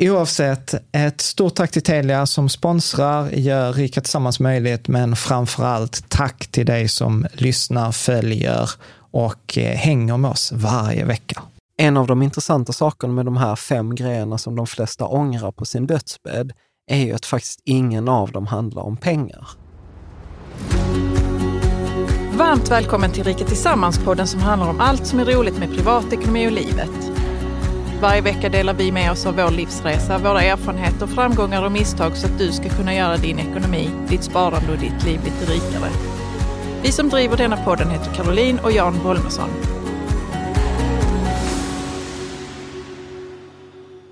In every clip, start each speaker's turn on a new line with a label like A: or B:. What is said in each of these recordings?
A: Oavsett, ett stort tack till Telia som sponsrar, gör Rika Tillsammans möjligt, men framför allt tack till dig som lyssnar, följer och eh, hänger med oss varje vecka. En av de intressanta sakerna med de här fem grejerna som de flesta ångrar på sin dödsbädd är ju att faktiskt ingen av dem handlar om pengar.
B: Varmt välkommen till Rika Tillsammans-podden som handlar om allt som är roligt med privatekonomi och livet. Varje vecka delar vi med oss av vår livsresa, våra erfarenheter, framgångar och misstag så att du ska kunna göra din ekonomi, ditt sparande och ditt liv lite rikare. Vi som driver denna podden heter Caroline och Jan Bolmesson.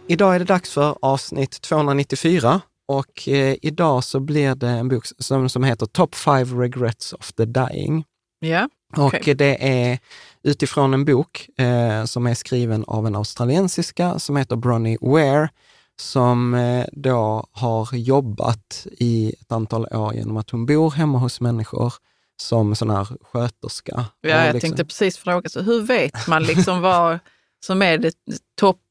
A: Idag är det dags för avsnitt 294 och eh, idag så blir det en bok som, som heter Top 5 Regrets of the Dying.
B: Ja,
A: Och
B: okej.
A: det är utifrån en bok eh, som är skriven av en australiensiska som heter Bronnie Ware, som eh, då har jobbat i ett antal år genom att hon bor hemma hos människor som sån här sköterska.
B: Ja, jag
A: liksom-
B: tänkte precis fråga, så hur vet man liksom vad som är det topp,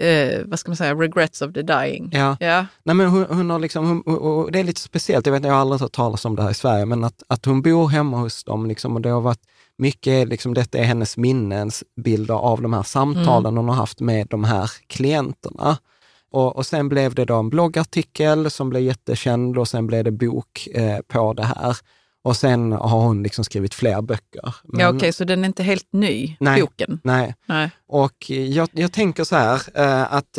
B: eh, vad ska man säga, regrets of the dying?
A: Ja.
B: Ja,
A: Nej, men hon, hon har liksom, hon, och det är lite speciellt, jag, vet, jag har aldrig hört talas om det här i Sverige, men att, att hon bor hemma hos dem liksom, och det har varit mycket, liksom, detta är hennes minnesbilder av de här samtalen hon har haft med de här klienterna. Och, och sen blev det då en bloggartikel som blev jättekänd och sen blev det bok eh, på det här. Och sen har hon liksom skrivit fler böcker.
B: ja okej, så den är inte helt ny,
A: Nej.
B: boken?
A: Nej,
B: Nej.
A: och jag, jag tänker så här, eh, att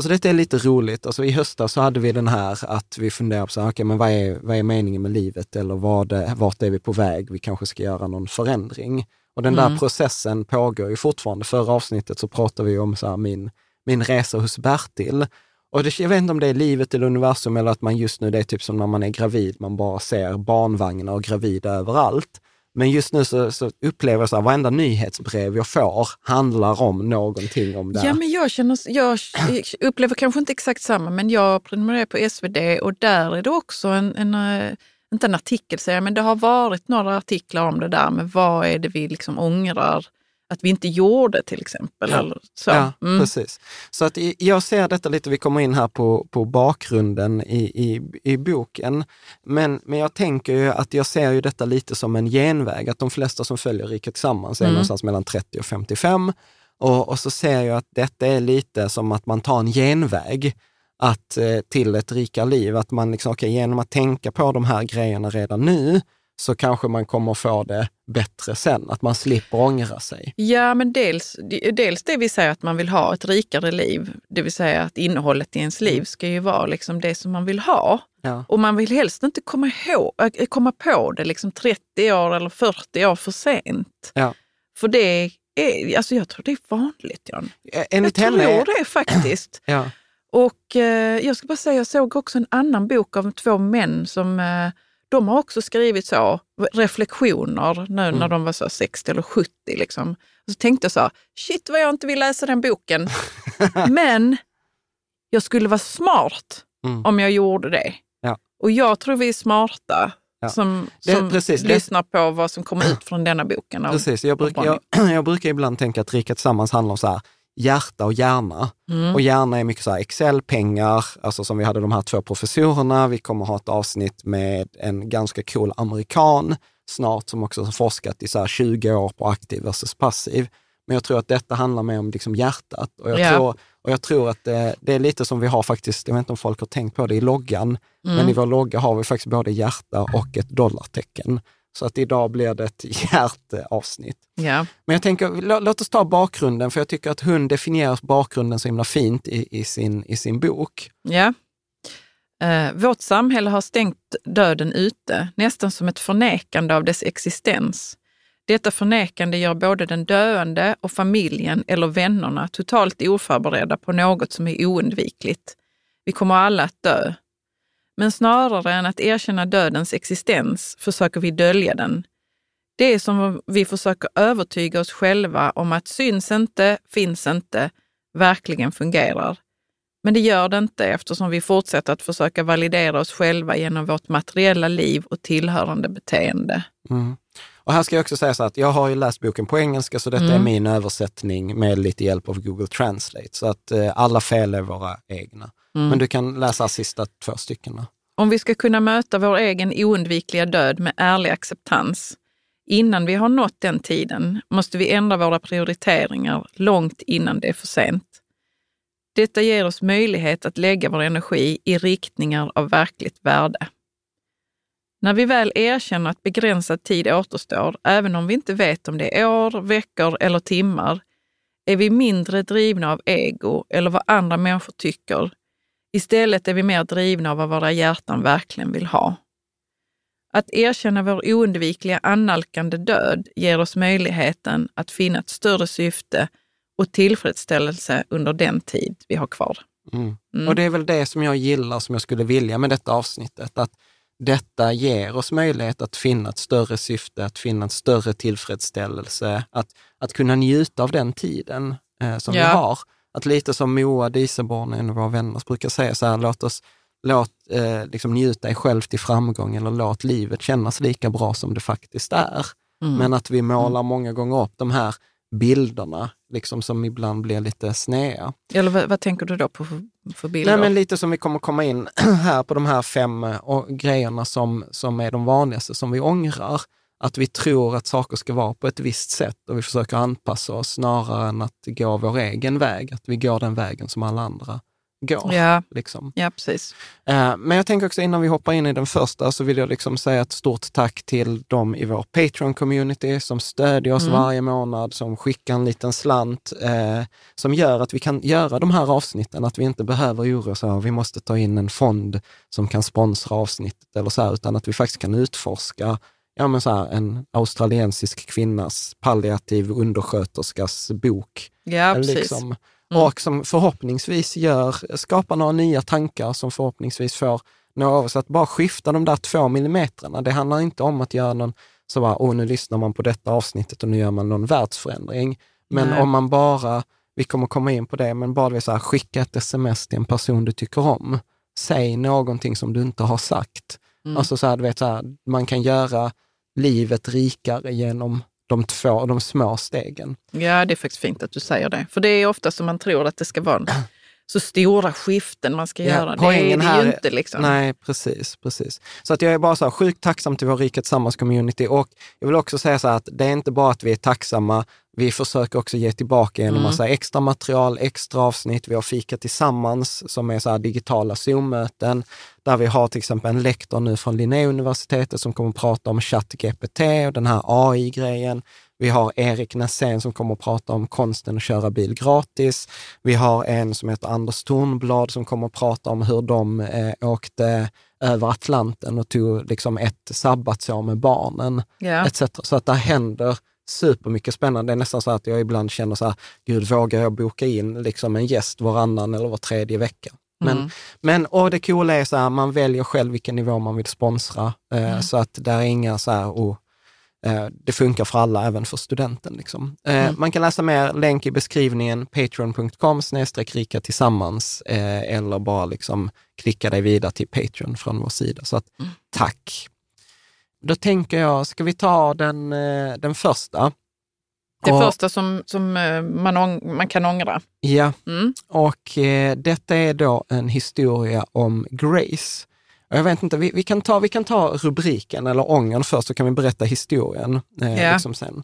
A: alltså detta är lite roligt. Alltså I höstas så hade vi den här att vi funderar på så här, okay, men vad, är, vad är meningen med livet eller vad, är- vart är vi på väg? Vi kanske ska göra någon förändring. Och den
B: Mm.
A: där processen pågår ju fortfarande. Förra avsnittet så pratade vi om så här, min, min resa hos Bertil. Och det, jag vet inte om det är livet eller universum eller att man just nu, det är typ som när man är gravid, man bara ser barnvagnar och gravida överallt. Men just nu så, så upplever jag så här, varenda nyhetsbrev jag får handlar om någonting om det.
B: Ja, men jag, känner, jag upplever kanske inte exakt samma, men jag prenumererar på SvD och där är det också en, en eh, inte en artikel säger jag, men det har varit några artiklar om det där med vad är det vi liksom ångrar att vi inte gjorde till exempel.
A: Ja.
B: Så.
A: Ja,
B: Mm.
A: precis. Så att jag ser detta lite, vi kommer in här på, på bakgrunden i, i, i boken. Men, men jag tänker ju att jag ser ju detta lite som en genväg, att de flesta som följer Riket Tillsammans är
B: Mm.
A: någonstans mellan 30 och 55. Och, och så ser jag att detta är lite som att man tar en genväg att, eh, till ett rikare liv. Att man liksom, okej, genom att tänka på de här grejerna redan nu, så kanske man kommer få det bättre sen. Att man slipper ångra sig.
B: Ja, men dels, dels det vi säger att man vill ha ett rikare liv, det vill säga att innehållet i ens liv ska ju vara liksom det som man vill ha.
A: Ja.
B: Och man vill helst inte komma, ihåg, äh, komma på det liksom 30 år eller 40 år för sent.
A: Ja.
B: För det är, alltså jag tror det är vanligt, Jan.
A: Eh,
B: Jag
A: Enligt
B: tror
A: henne,
B: det faktiskt.
A: ja.
B: Och eh, jag ska bara säga, jag såg också en annan bok av två män som eh, de har också skrivit så, reflektioner nu
A: Mm.
B: när de var så 60 eller 70. Liksom. Och så tänkte jag så, här, shit vad jag inte vill läsa den boken. Men jag skulle vara smart
A: Mm.
B: om jag gjorde det.
A: Ja.
B: Och jag tror vi är smarta
A: Ja.
B: som,
A: Det-
B: som
A: precis, det-
B: lyssnar på vad som kommer ut från denna boken.
A: Precis, jag brukar, jag, jag brukar ibland tänka att Rika Tillsammans handlar om så här, hjärta och hjärna.
B: Mm.
A: Och hjärna är mycket så Excel-pengar, alltså som vi hade de här två professorerna. Vi kommer ha ett avsnitt med en ganska cool amerikan snart som också har forskat i så här 20 år på aktiv versus passiv. Men jag tror att detta handlar mer om liksom hjärtat. Och jag,
B: Ja.
A: tror, och jag tror att det, det är lite som vi har faktiskt, jag vet inte om folk har tänkt på det i loggan,
B: Mm.
A: men i vår logga har vi faktiskt både hjärta och ett dollartecken. Så att idag blir det ett hjärteavsnitt.
B: Ja.
A: Men jag tänker, lå- låt oss ta bakgrunden, för jag tycker att hon definierar bakgrunden så himla fint i, i, sin, i sin bok.
B: Ja. Eh, vårt samhälle har stängt döden ute, nästan som ett förnekande av dess existens. Detta förnekande gör både den döende och familjen eller vännerna totalt oförberedda på något som är oundvikligt. Vi kommer alla att dö. Men snarare än att erkänna dödens existens försöker vi dölja den. Det är som om vi försöker övertyga oss själva om att syns inte, finns inte, verkligen fungerar. Men det gör det inte eftersom vi fortsätter att försöka validera oss själva genom vårt materiella liv och tillhörande beteende.
A: Mm. Och här ska jag också säga så att jag har ju läst boken på engelska, så detta är
B: Mm.
A: min översättning med lite hjälp av Google Translate. Så att eh, alla fel är våra egna.
B: Mm.
A: Men du kan läsa sista två stycken.
B: Om vi ska kunna möta vår egen oundvikliga död med ärlig acceptans, innan vi har nått den tiden måste vi ändra våra prioriteringar långt innan det är för sent. Detta ger oss möjlighet att lägga vår energi i riktningar av verkligt värde. När vi väl erkänner att begränsad tid återstår, även om vi inte vet om det är år, veckor eller timmar, är vi mindre drivna av ego eller vad andra människor tycker. Istället är vi mer drivna av vad våra hjärtan verkligen vill ha. Att erkänna vår oundvikliga annalkande död ger oss möjligheten att finna ett större syfte och tillfredsställelse under den tid vi har kvar.
A: Mm.
B: Mm.
A: Och det är väl det som jag gillar, som jag skulle vilja med detta avsnittet, att detta ger oss möjlighet att finna ett större syfte, att finna en större tillfredsställelse, att, att kunna njuta av den tiden eh, som vi
B: Ja.
A: har. Att lite som Moa Dieselborn, en av våra vänner, brukar säga så här, låt oss låt, eh, liksom njuta dig själv till framgång eller låt livet kännas lika bra som det faktiskt är.
B: Mm.
A: Men att vi målar många gånger upp de här bilderna, liksom som ibland blir lite snea.
B: Eller vad, vad tänker du då på för, för bilder?
A: Nej, men lite som vi kommer komma in här på de här fem eh, och grejerna som, som är de vanligaste som vi ångrar. Att vi tror att saker ska vara på ett visst sätt och vi försöker anpassa oss snarare än att gå vår egen väg. Att vi går den vägen som alla andra går.
B: Ja,
A: Liksom.
B: ja, precis.
A: Eh, Men jag tänker också innan vi hoppar in i den första så vill jag liksom säga ett stort tack till dem i vår Patreon-community som stödjer oss
B: Mm.
A: varje månad, som skickar en liten slant, eh, som gör att vi kan göra de här avsnitten, att vi inte behöver oroa oss över vi måste ta in en fond som kan sponsra avsnittet eller så här, utan att vi faktiskt kan utforska ja, men så här, en australiensisk kvinnas palliativ undersköterskas bok.
B: Ja, precis.
A: Liksom,
B: Mm.
A: Och som förhoppningsvis gör, skapar några nya tankar som förhoppningsvis får några av oss att bara skifta de där två millimetrarna. Det handlar inte om att göra någon, så bara, åh nu lyssnar man på detta avsnittet och nu gör man någon världsförändring. Men
B: Nej.
A: om man bara, vi kommer komma in på det, men bara vill så här, skicka ett sms till en person du tycker om. Säg någonting som du inte har sagt.
B: Mm.
A: Alltså så här, du vet, så här, man kan göra livet rikare genom de två, de små stegen.
B: Ja, det är faktiskt fint att du säger det. För det är ofta som man tror att det ska vara så stora skiften man ska
A: Ja,
B: göra. Det är det
A: här
B: ju inte. Liksom.
A: Nej, precis, precis. Så att jag är bara så här sjukt tacksam till vår Rika Tillsammans-community och jag vill också säga så här att det är inte bara att vi är tacksamma, vi försöker också ge tillbaka genom massa extra material, extra avsnitt. Vi har Fika Tillsammans som är så digitala Zoom-möten där vi har till exempel en lektor nu från Linnéuniversitetet som kommer att prata om ChatGPT och den här AI-grejen. Vi har Erik Nässén som kommer att prata om konsten att köra bil gratis. Vi har en som heter Anders Tornblad som kommer att prata om hur de eh, åkte över Atlanten och tog liksom ett sabbatsår med barnen.
B: Ja.
A: Etc. Så att det händer supermycket spännande. Det är nästan så att jag ibland känner så här, gud, vågar jag boka in liksom en gäst varannan eller var tredje vecka? Men,
B: Mm.
A: men och det coola är så här, man väljer själv vilken nivå man vill sponsra. Eh, Så att det är inga så här, oh, det funkar för alla, även för studenten. Liksom. Eh, Man kan läsa mer, länk i beskrivningen, patreon.com rika tillsammans eh, eller bara liksom klicka dig vidare till Patreon från vår sida. Så att, tack! Då tänker jag, ska vi ta den, eh, den första?
B: Det
A: Och-
B: första som, som eh, man, ång- man kan ångra.
A: Ja,
B: Mm.
A: och eh, detta är då en historia om Grace. Jag vet inte, vi, vi, kan ta, vi kan ta rubriken eller ångern först, så kan vi berätta historien eh,
B: Ja.
A: liksom sen.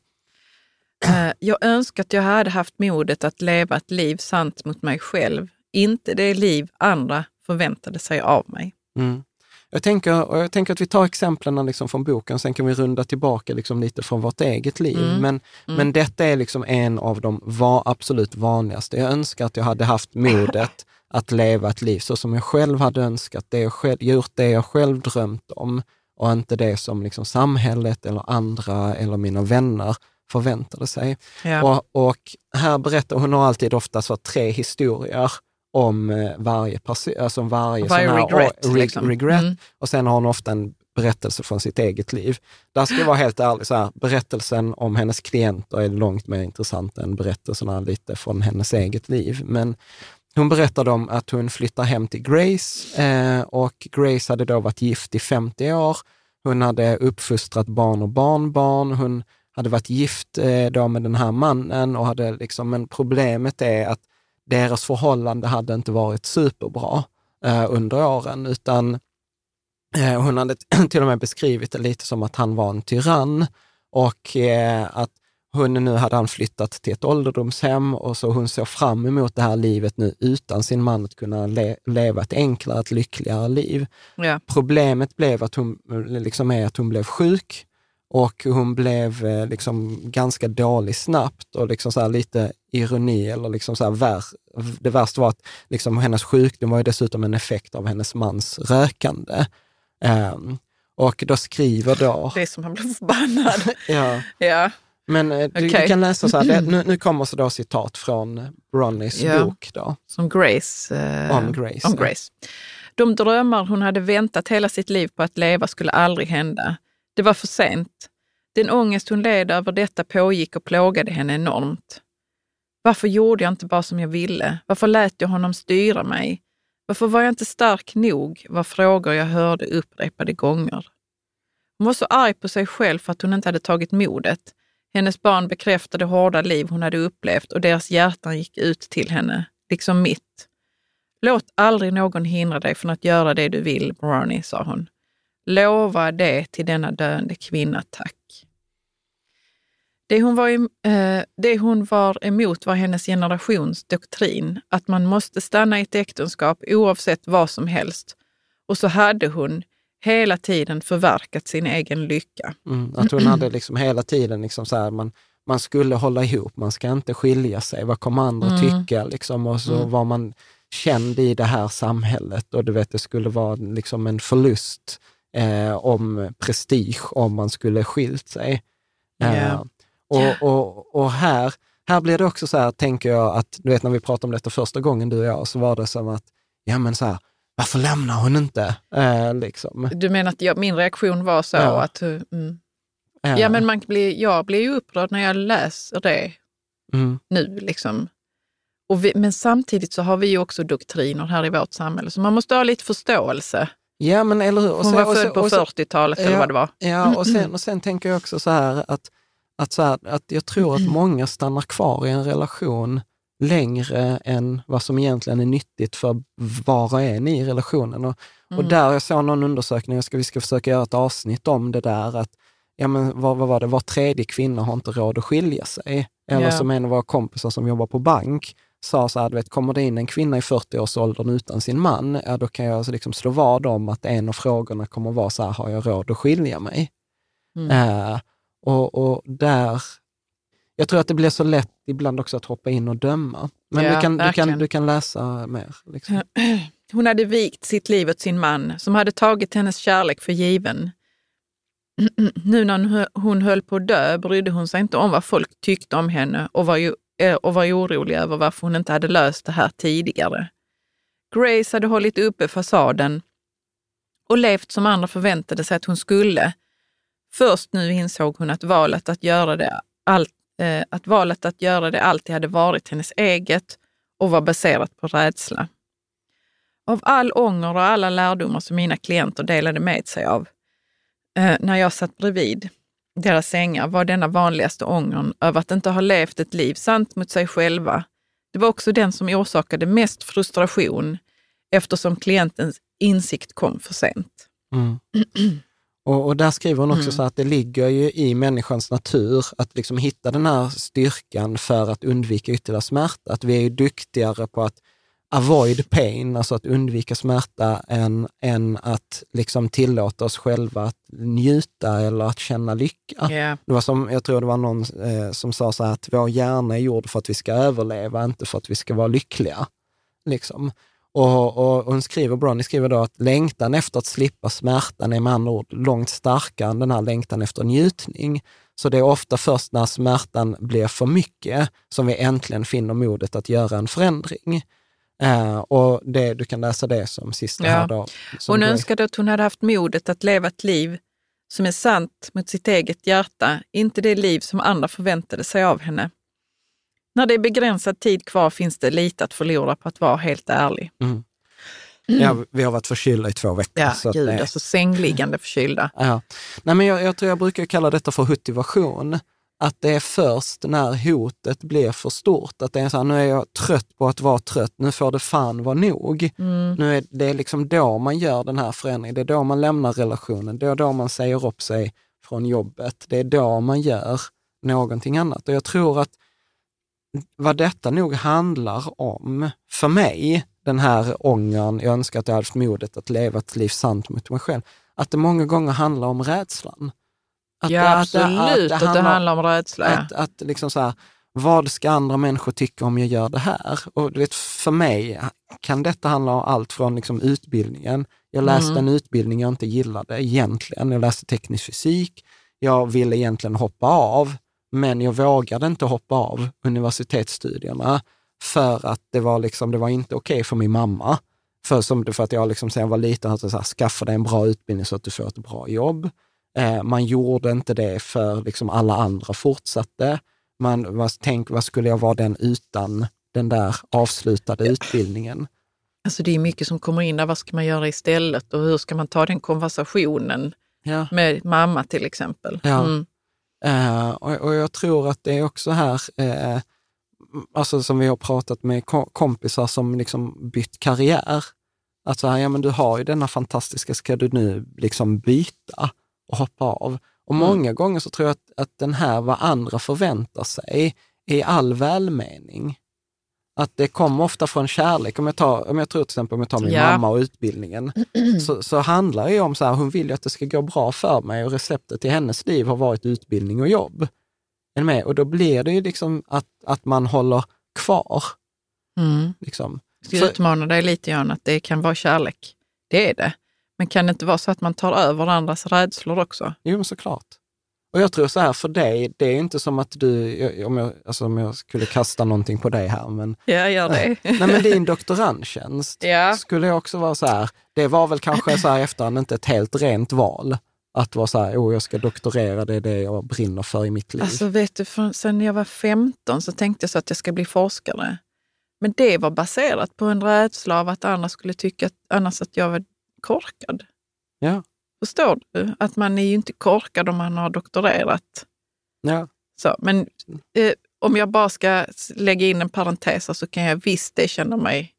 B: Eh, Jag önskar att jag hade haft modet att leva ett liv sant mot mig själv, inte det liv andra förväntade sig av mig.
A: Mm. Jag, tänker, jag tänker att vi tar exemplen liksom från boken, sen kan vi runda tillbaka liksom lite från vårt eget liv.
B: Mm.
A: Men, men detta är liksom en av de va, absolut vanligaste. Jag önskar att jag hade haft modet att leva ett liv så som jag själv hade önskat, det jag själv, gjort det jag själv drömt om och inte det som liksom samhället eller andra eller mina vänner förväntade sig.
B: Ja.
A: Och, och här berättar hon har alltid ofta så tre historier om eh, varje person, alltså om varje,
B: Varje
A: sån här,
B: regret,
A: re-
B: liksom.
A: regret.
B: Mm.
A: Och sen har hon ofta en berättelse från sitt eget liv. Där ska jag vara helt ärlig, så här, berättelsen om hennes klienter är långt mer intressant än berättelserna lite från hennes eget liv. Men hon berättade om att hon flyttar hem till Grace eh, och Grace hade då varit gift i 50 år. Hon hade uppfostrat barn och barnbarn. Hon hade varit gift eh, då med den här mannen och hade liksom, men problemet är att deras förhållande hade inte varit superbra eh, under åren, utan eh, hon hade till och med beskrivit det lite som att han var en tyrann och eh, att hon nu hade han flyttat till ett ålderdomshem och så hon såg fram emot det här livet nu utan sin man att kunna le- leva ett enklare, ett lyckligare liv.
B: Ja.
A: Problemet blev att hon, liksom är att hon blev sjuk och hon blev eh, liksom ganska dålig snabbt och liksom så lite ironi eller liksom så här vär, det värsta var att liksom hennes sjukdom var ju dessutom en effekt av hennes mans rökande. Ehm, och då skriver då...
B: Det är som han blir förbannad.
A: Ja,
B: ja.
A: Men eh, du,
B: Okej.
A: du kan läsa så här, det, nu, nu kommer så då citat från Bronnys
B: Ja.
A: bok då.
B: Som Grace. eh,
A: Om Grace,
B: Om
A: ja.
B: Grace. De drömmar hon hade väntat hela sitt liv på att leva skulle aldrig hända. Det var för sent. Den ångest hon led över detta pågick och plågade henne enormt. Varför gjorde jag inte bara som jag ville? Varför lät jag honom styra mig? Varför var jag inte stark nog? var frågor jag hörde upprepade gånger. Hon var så arg på sig själv för att hon inte hade tagit modet. Hennes barn bekräftade hårda liv hon hade upplevt och deras hjärtan gick ut till henne, liksom mitt. Låt aldrig någon hindra dig från att göra det du vill, Brownie, sa hon. Lova det till denna döende kvinna, tack. Det hon, var, eh, det hon var emot var hennes generations doktrin, att man måste stanna i ett äktenskap oavsett vad som helst. Och så hade hon hela tiden förverkat sin egen lycka.
A: Mm, att hon hade liksom hela tiden liksom så här, man, man skulle hålla ihop, man ska inte skilja sig. Vad kommer andra
B: Mm.
A: tycka? Liksom, och så var man känd i det här samhället och du vet, det skulle vara liksom en förlust eh, om prestige om man skulle skilt sig. Eh,
B: Ja.
A: och, och, och här, här blir det också så här, tänker jag, att du vet när vi pratade om detta första gången du och jag, så var det som att, ja men så här, varför lämnar hon inte? Eh, liksom.
B: Du menar att jag, min reaktion var så
A: Ja.
B: att... eh, Mm. Ja, men man blir, jag blir ju upprörd när jag läser det
A: mm,
B: nu. Liksom. Och vi, men samtidigt så har vi ju också doktriner här i vårt samhälle, så man måste ha lite förståelse.
A: ja men eller hur. Och
B: Hon
A: sen-
B: var född på
A: och sen-
B: 40-talet eller
A: Ja.
B: vad det var.
A: Ja, och sen, och sen tänker jag också så här att Att, så här, att jag tror att många stannar kvar i en relation längre än vad som egentligen är nyttigt för var och en i relationen. Och, och där jag såg någon undersökning, jag ska, vi ska försöka göra ett avsnitt om det där, att ja, men vad, vad var det, var tredje kvinna har inte råd att skilja sig. Eller
B: Ja.
A: som en av våra kompisar som jobbar på bank sa så här, du vet, kommer det in en kvinna i 40-årsåldern utan sin man, ja, då kan jag alltså liksom slå vad om att en av frågorna kommer vara så här, har jag råd att skilja mig?
B: Mm.
A: Eh, och, och där, jag tror att det blir så lätt ibland också att hoppa in och döma. Men
B: Ja,
A: du, kan, du, kan, du kan läsa mer. Liksom.
B: Hon hade vikt sitt liv åt sin man som hade tagit hennes kärlek för given. Nu när hon höll på att dö brydde hon sig inte om vad folk tyckte om henne och var, ju, eh, och var orolig över varför hon inte hade löst det här tidigare. Grace hade hållit uppe fasaden och levt som andra förväntade sig att hon skulle. Först nu insåg hon att valet att göra det, allt, eh, att, valet att göra det alltid hade varit hennes eget och var baserat på rädsla. Av all ånger och alla lärdomar som mina klienter delade med sig av eh, när jag satt bredvid deras sängar var denna vanligaste ångern över att inte ha levt ett liv sant mot sig själva. Det var också den som orsakade mest frustration eftersom klientens insikt kom för sent.
A: Mm. Och, och där skriver hon också
B: Mm.
A: så att det ligger ju i människans natur att liksom hitta den här styrkan för att undvika ytterligare smärta. Att vi är duktigare på att avoid pain, alltså att undvika smärta, än, än att liksom tillåta oss själva att njuta eller att känna lycka.
B: Ja.
A: Det var som, jag tror det var någon eh, som sa så här att vår hjärna är gjord för att vi ska överleva, inte för att vi ska vara lyckliga. Liksom. Och, och, och hon skriver, Bronnie skriver då att längtan efter att slippa smärtan är med andra ord långt starkare än den här längtan efter njutning. Så det är ofta först när smärtan blir för mycket som vi äntligen finner modet att göra en förändring. Eh, och det, du kan läsa det som sista
B: Ja.
A: här då.
B: Hon önskade att hon hade haft modet att leva ett liv som är sant mot sitt eget hjärta, inte det liv som andra förväntade sig av henne. När det är begränsad tid kvar finns det lite att förlora på att vara helt ärlig.
A: Ja, vi har varit förkylda i två veckor.
B: Ja,
A: så
B: gud,
A: det-
B: alltså sängliggande förkylda.
A: Ja. Nej, men jag, jag tror jag brukar kalla detta för hutivation. Att det är först när hotet blir för stort, att det är så här, nu är jag trött på att vara trött, nu får det fan vara nog. Nu är det är liksom då man gör den här förändringen, det är då man lämnar relationen, det är då man säger upp sig från jobbet, det är då man gör någonting annat. Och jag tror att vad detta nog handlar om, för mig, den här ångern, jag önskar att jag hade modet att leva ett liv sant mot mig själv, att det många gånger handlar om rädslan. Att
B: ja,
A: det- att det-
B: absolut att det, handlar om rädsla.
A: att, att liksom så här, vad ska andra människor tycka om jag gör det här? Och du vet, för mig kan detta handla om allt från liksom utbildningen. Jag läste
B: Mm.
A: en utbildning jag inte gillade egentligen. Jag läste teknisk fysik. Jag ville egentligen hoppa av, men jag vågade inte hoppa av universitetsstudierna för att det var, liksom, det var inte okej för min mamma. För, som, för att jag liksom, sen var liten, att så här, skaffa dig en bra utbildning så att du får ett bra jobb. Eh, man gjorde inte det för liksom alla andra fortsatte. Man, vad, tänk, vad skulle jag vara den utan den där avslutade utbildningen?
B: Alltså det är mycket som kommer in där. Vad ska man göra istället och hur ska man ta den konversationen
A: Ja.
B: med mamma till exempel?
A: Ja.
B: Mm.
A: Eh, och, och jag tror att det är också här, eh, alltså som vi har pratat med ko- kompisar som liksom bytt karriär. Att så här, ja men du har ju denna fantastiska, ska du nu liksom byta och hoppa av? Och många gånger så tror jag att, att den här, vad andra förväntar sig, är i all välmening. Att det kommer ofta från kärlek. Om jag, tar, om jag tror till exempel om jag tar min
B: Ja.
A: mamma och utbildningen, så, så handlar det om så här, hon vill ju att det ska gå bra för mig och receptet till hennes liv har varit utbildning och jobb. Är med? Och då blir det ju liksom att, att man håller kvar.
B: Mm.
A: Liksom.
B: Jag ska
A: För-
B: utmana dig lite Jan, att det kan vara kärlek. Det är det. Men kan det inte vara så att man tar över andras rädslor också?
A: Jo, såklart. Och jag tror så här, för dig, det är inte som att du, jag- om jag, alltså om jag skulle kasta någonting på dig här, men
B: Ja, gör det.
A: Nej, men din doktorandtjänst
B: Ja.
A: skulle jag också vara så här, det var väl kanske så här efterhand inte ett helt rent val. Att vara så här, oh, jag ska doktorera, det är det jag brinner för i mitt liv.
B: Alltså vet du, från, sen jag var 15 så tänkte jag så att jag ska bli forskare. Men det var baserat på en rädsla av att andra skulle tycka att, annars att jag var korkad.
A: ja,
B: Förstår du? Att man är ju inte korkad om man har doktorerat.
A: ja.
B: Så, men eh, om jag bara ska lägga in en parentes så kan jag visst det känna mig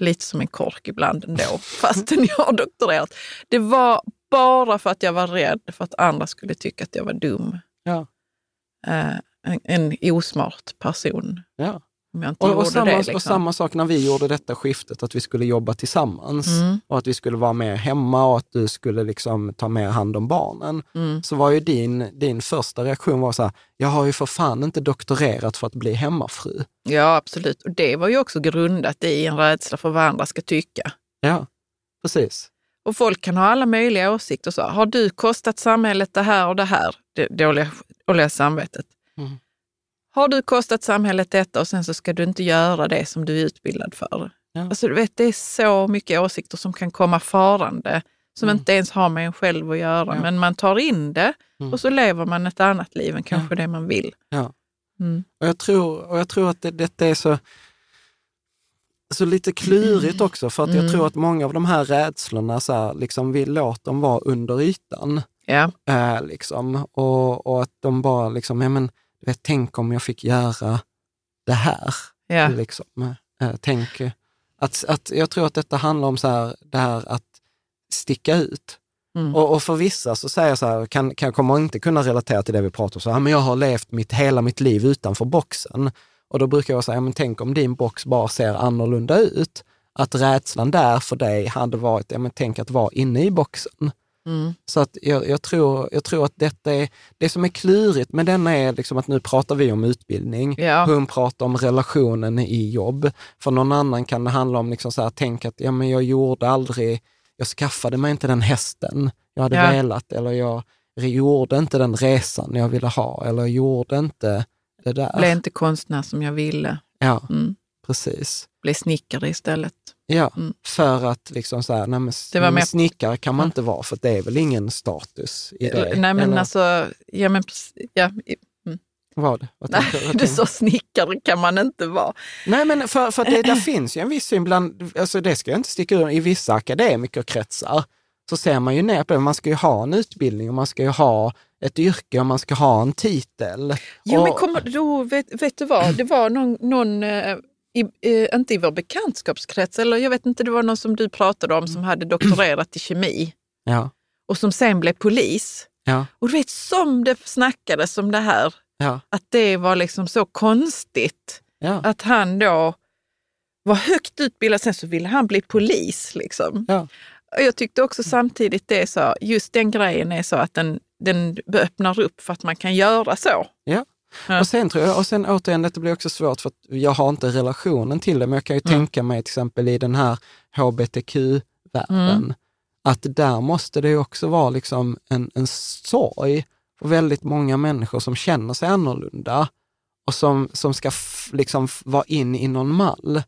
B: lite som en kork ibland ändå, fastän jag har doktorerat. Det var bara för att jag var rädd för att andra skulle tycka att jag var dum.
A: Ja.
B: Eh, en, en osmart person.
A: Ja.
B: Om jag inte
A: Och,
B: gjorde
A: och, samma,
B: det.
A: och
B: Liksom.
A: samma sak när vi gjorde detta skiftet, att vi skulle jobba tillsammans
B: Mm.
A: och att vi skulle vara mer hemma och att du skulle liksom ta mer hand om barnen.
B: Mm.
A: Så var ju din, din första reaktion var så här, jag har ju för fan inte doktorerat för att bli hemmafru.
B: Ja, absolut. Och det var ju också grundat i en rädsla för vad andra ska tycka.
A: Ja, precis.
B: Och folk kan ha alla möjliga åsikter. Så, har du kostat samhället det här och det här? Det dåliga, dåliga samvetet.
A: Mm.
B: Har du kostat samhället detta och sen så ska du inte göra det som du är utbildad för?
A: Ja.
B: Alltså, du vet, det är så mycket åsikter som kan komma farande som
A: Mm.
B: inte ens har med en själv att göra.
A: Ja.
B: Men man tar in det
A: Mm.
B: och så lever man ett annat liv än kanske det man vill.
A: Ja.
B: Mm.
A: Och jag tror, och jag tror att det, detta är så, så lite klurigt också, för att jag
B: Mm.
A: tror att många av de här rädslorna, så här, liksom, vi låter dem vara under ytan.
B: Ja.
A: Eh, liksom, och, och att de bara, liksom, ja, men, du vet, tänk om jag fick göra det här.
B: Ja.
A: Liksom, eh, tänk, att, att, jag tror att detta handlar om så här, det här att sticka ut.
B: Mm.
A: Och, och för vissa så säger jag så här, kan, kan, kommer inte kunna relatera till det vi pratar om, så här, men jag har levt mitt, hela mitt liv utanför boxen. Och då brukar jag säga, men tänk om din box bara ser annorlunda ut. Att rädslan där för dig hade varit, ja, men tänk att vara inne i boxen.
B: Mm.
A: Så att jag, jag, tror, jag tror att detta är, det som är klurigt med denna är liksom att nu pratar vi om utbildning,
B: Ja.
A: hon pratar om relationen i jobb. För någon annan kan det handla om, liksom så här, tänk att ja, men jag gjorde aldrig, jag skaffade mig inte den hästen jag hade
B: Ja.
A: velat, eller jag gjorde inte den resan jag ville ha, eller jag gjorde inte det där.
B: Blev inte konstnär som jag ville.
A: Ja,
B: Mm.
A: precis.
B: Blev snickare istället.
A: Ja,
B: Mm.
A: för att liksom så här, nej men,
B: Det var mer-
A: snickare kan man
B: Mm.
A: inte vara, för det är väl ingen status i det?
B: Nej men
A: Eller
B: alltså, ja men ja, i-
A: vad? vad
B: nej,
A: vad
B: du sa snickare kan man inte vara.
A: Nej, men för, för det där finns ju en viss syn bland, alltså det ska jag inte sticka ur, i vissa akademikerkretsar så ser man ju ner på det. Man ska ju ha en utbildning och man ska ju ha ett yrke och man ska ha en titel.
B: Jo
A: och,
B: men kommer, då, vet, vet du vad, det var någon, någon eh, i, eh, inte i vår bekantskapskrets, eller jag vet inte, det var någon som du pratade om som hade doktorerat i kemi
A: Ja,
B: och som sen blev polis.
A: ja,
B: Och du vet, som det snackades om det här,
A: ja,
B: att det var liksom så konstigt. Att han då var högt utbildad, sen så ville han bli polis. Liksom. Och Jag tyckte också samtidigt det så, just den grejen är så att den, den öppnar upp för att man kan göra så.
A: Ja. Och sen tror jag, och sen återigen, det blir också svårt för att jag har inte relationen till det, men jag kan ju
B: Mm.
A: tänka mig till exempel i den här hbtq-världen,
B: Mm.
A: att där måste det också vara liksom en, en sorg för väldigt många människor som känner sig annorlunda och som, som ska liksom vara in i någon mall.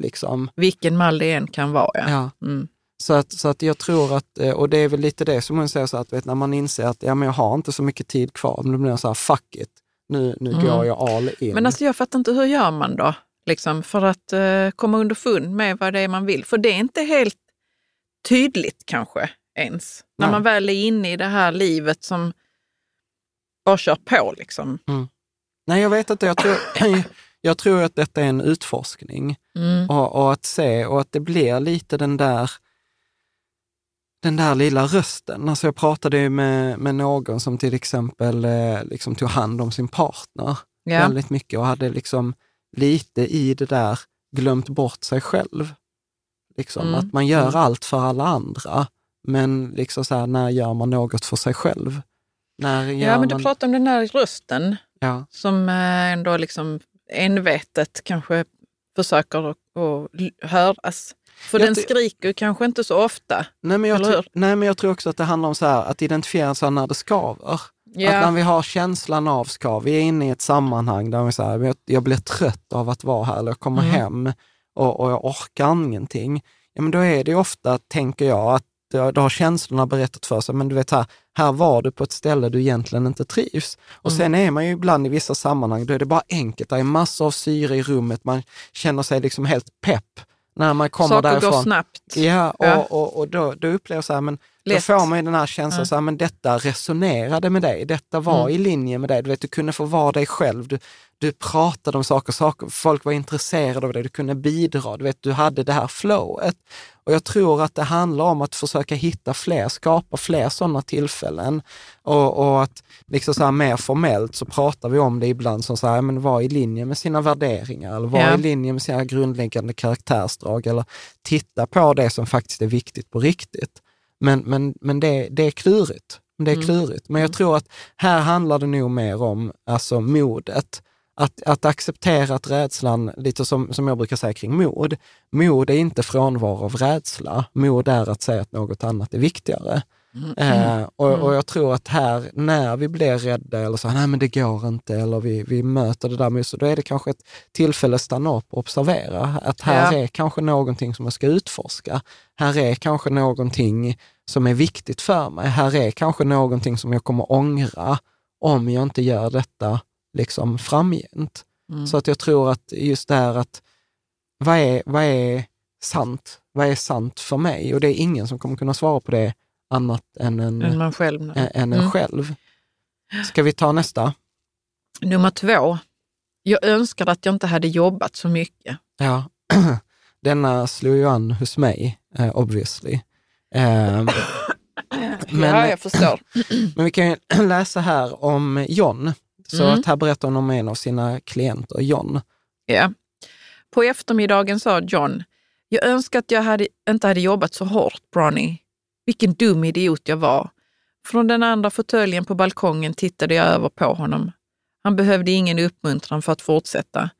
A: Liksom.
B: Vilken mall det än kan vara. Ja.
A: Ja.
B: Mm.
A: Så, att, så att jag tror att, eh, och det är väl lite det som hon säger, så att vet, när man inser att ja, men jag har inte så mycket tid kvar, men då blir jag så här, fuck it, nu, nu
B: Mm.
A: går jag all in.
B: Men alltså jag fattar inte, hur gör man då? Liksom, för att eh, komma underfund med vad det är man vill. För det är inte helt tydligt kanske ens. När
A: Nej.
B: man väl är inne i det här livet som bara kör på. Liksom.
A: Nej, jag vet inte. Jag tror, jag tror att detta är en utforskning
B: Mm.
A: och, och att se och att det blir lite den där den där lilla rösten. Alltså jag pratade ju med, med någon som till exempel eh, liksom tog hand om sin partner
B: Ja.
A: väldigt mycket och hade liksom lite i det där glömt bort sig själv. Liksom,
B: Mm.
A: Att man gör
B: Mm.
A: allt för alla andra, men liksom så här, när gör man något för sig själv? När
B: ja, men du
A: man...
B: pratar om den här rösten
A: Ja,
B: som eh, ändå liksom envetet kanske försöker att, höras. För
A: Jag
B: den skriker kanske inte så ofta.
A: Nej men, jag tror, nej, men jag tror också att det handlar om så här, att identifiera så här när det skaver. Att när
B: Ja,
A: vi har känslan av skav, vi är inne i ett sammanhang där vi säger, jag, jag blir trött av att vara här, eller jag kommer
B: Mm.
A: hem och, och jag orkar ingenting. Ja, men då är det ofta, tänker jag, att då har känslorna berättat för sig, men du vet här, här var du på ett ställe du egentligen inte trivs. Och
B: Mm.
A: sen är man ju ibland i vissa sammanhang, då är det bara enkelt, det är massor av syre i rummet, man känner sig liksom helt pepp när man kommer
B: saker
A: därifrån.
B: går snabbt.
A: Ja, och,
B: Ja.
A: och, och då, då upplever jag så här, men
B: lätt.
A: får man ju den här känslan,
B: Ja.
A: så här, men detta resonerade med dig, detta var
B: Mm.
A: i linje med dig. Du, vet, du kunde få vara dig själv, du, du pratade om saker, saker, folk var intresserade av dig, du kunde bidra, du, vet, du hade det här flowet. Och jag tror att det handlar om att försöka hitta fler, skapa fler sådana tillfällen. Och, och att liksom så här, mer formellt så pratar vi om det ibland som så här, men vara i linje med sina värderingar eller vara
B: Ja.
A: i linje med sina grundläggande karaktärsdrag eller titta på det som faktiskt är viktigt på riktigt. Men, men, men det, det är klurigt. Det är
B: Mm.
A: klurigt. Men jag tror att här handlar det nog mer om alltså, modet. Att, att acceptera att rädslan, lite som, som jag brukar säga kring mod, mod är inte frånvaro av rädsla. Mod är att säga att något annat är viktigare. Eh, och, och jag tror att här, när vi blir rädda eller så, nej men det går inte, eller vi, vi möter det där med så då är det kanske ett tillfälle att stanna upp och observera att här
B: Ja.
A: är kanske någonting som jag ska utforska. Här är kanske någonting som är viktigt för mig. Här är kanske någonting som jag kommer ångra om jag inte gör detta liksom framgent.
B: Mm.
A: Så att jag tror att just det här att vad är, vad är sant? Vad är sant för mig? Och det är ingen som kommer kunna svara på det annat än en,
B: Än man själv. nu.
A: än en
B: Mm.
A: själv. Ska vi ta nästa?
B: Nummer två. Jag önskar att jag inte hade jobbat så mycket.
A: Ja, denna slog ju an hos mig, eh, obviously. Eh, Men-
B: ja, jag förstår.
A: men vi kan ju läsa här om John. Så
B: Mm.
A: att här berättar hon om en av sina klienter, John.
B: Ja. På eftermiddagen sa John, jag önskar att jag hade, inte hade jobbat så hårt, Bronny. Vilken dum idiot jag var. Från den andra fåtöljen på balkongen tittade jag över på honom. Han behövde ingen uppmuntran för att fortsätta.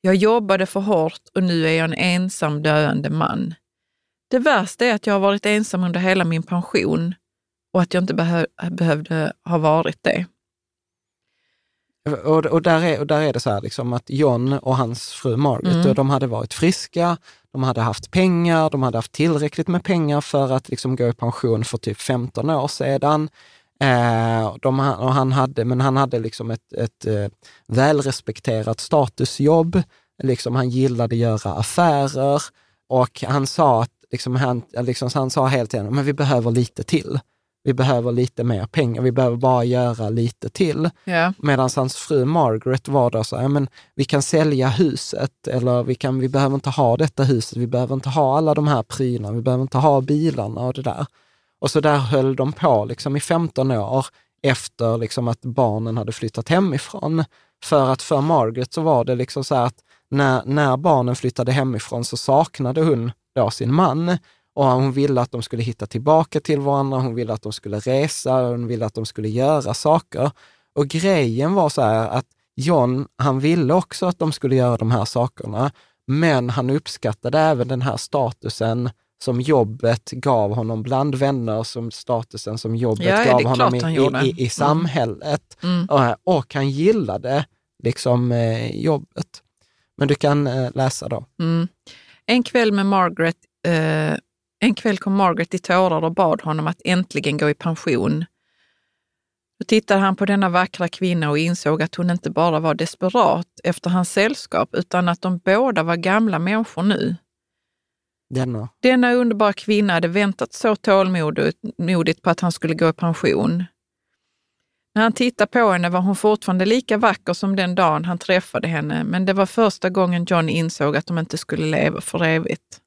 B: Jag jobbade för hårt och nu är jag en ensam döende man. Det värsta är att jag har varit ensam under hela min pension och att jag inte behö- behövde ha varit det.
A: Och, och, där är, och där är det så här liksom att John och hans fru Margaret,
B: Mm.
A: de hade varit friska, de hade haft pengar, de hade haft tillräckligt med pengar för att liksom gå i pension för typ 15 år sedan. Eh, de, och han hade, men han hade liksom ett, ett eh, välrespekterat statusjobb. Liksom, han gillade att göra affärer och han sa att liksom, han, liksom, han sa helt enkelt, men vi behöver lite till. Vi behöver lite mer pengar, vi behöver bara göra lite till.
B: Ja.
A: Medan hans fru Margaret var då så här, men vi kan sälja huset eller vi, kan, vi behöver inte ha detta huset, vi behöver inte ha alla de här prylarna, vi behöver inte ha bilarna och det där. Och så där höll de på liksom i 15 år efter liksom att barnen hade flyttat hemifrån. För att för Margaret så var det liksom så här att när, när barnen flyttade hemifrån så saknade hon då sin man och hon ville att de skulle hitta tillbaka till varandra, hon ville att de skulle resa, hon ville att de skulle göra saker. Och grejen var så här att John, han ville också att de skulle göra de här sakerna, men han uppskattade även den här statusen som jobbet gav honom bland vänner, som statusen som jobbet
B: Ja,
A: gav honom i, i, i, i samhället.
B: Mm.
A: Och, och han gillade liksom eh, jobbet. Men du kan eh, läsa då.
B: Mm. En kväll med Margaret, eh, en kväll kom Margaret i tårar och bad honom att äntligen gå i pension. Då tittade han på denna vackra kvinna och insåg att hon inte bara var desperat efter hans sällskap, utan att de båda var gamla människor nu.
A: Denna.
B: Denna underbara kvinna hade väntat så tålmodigt modigt på att han skulle gå i pension. När han tittade på henne var hon fortfarande lika vacker som den dagen han träffade henne, men det var första gången John insåg att de inte skulle leva för evigt.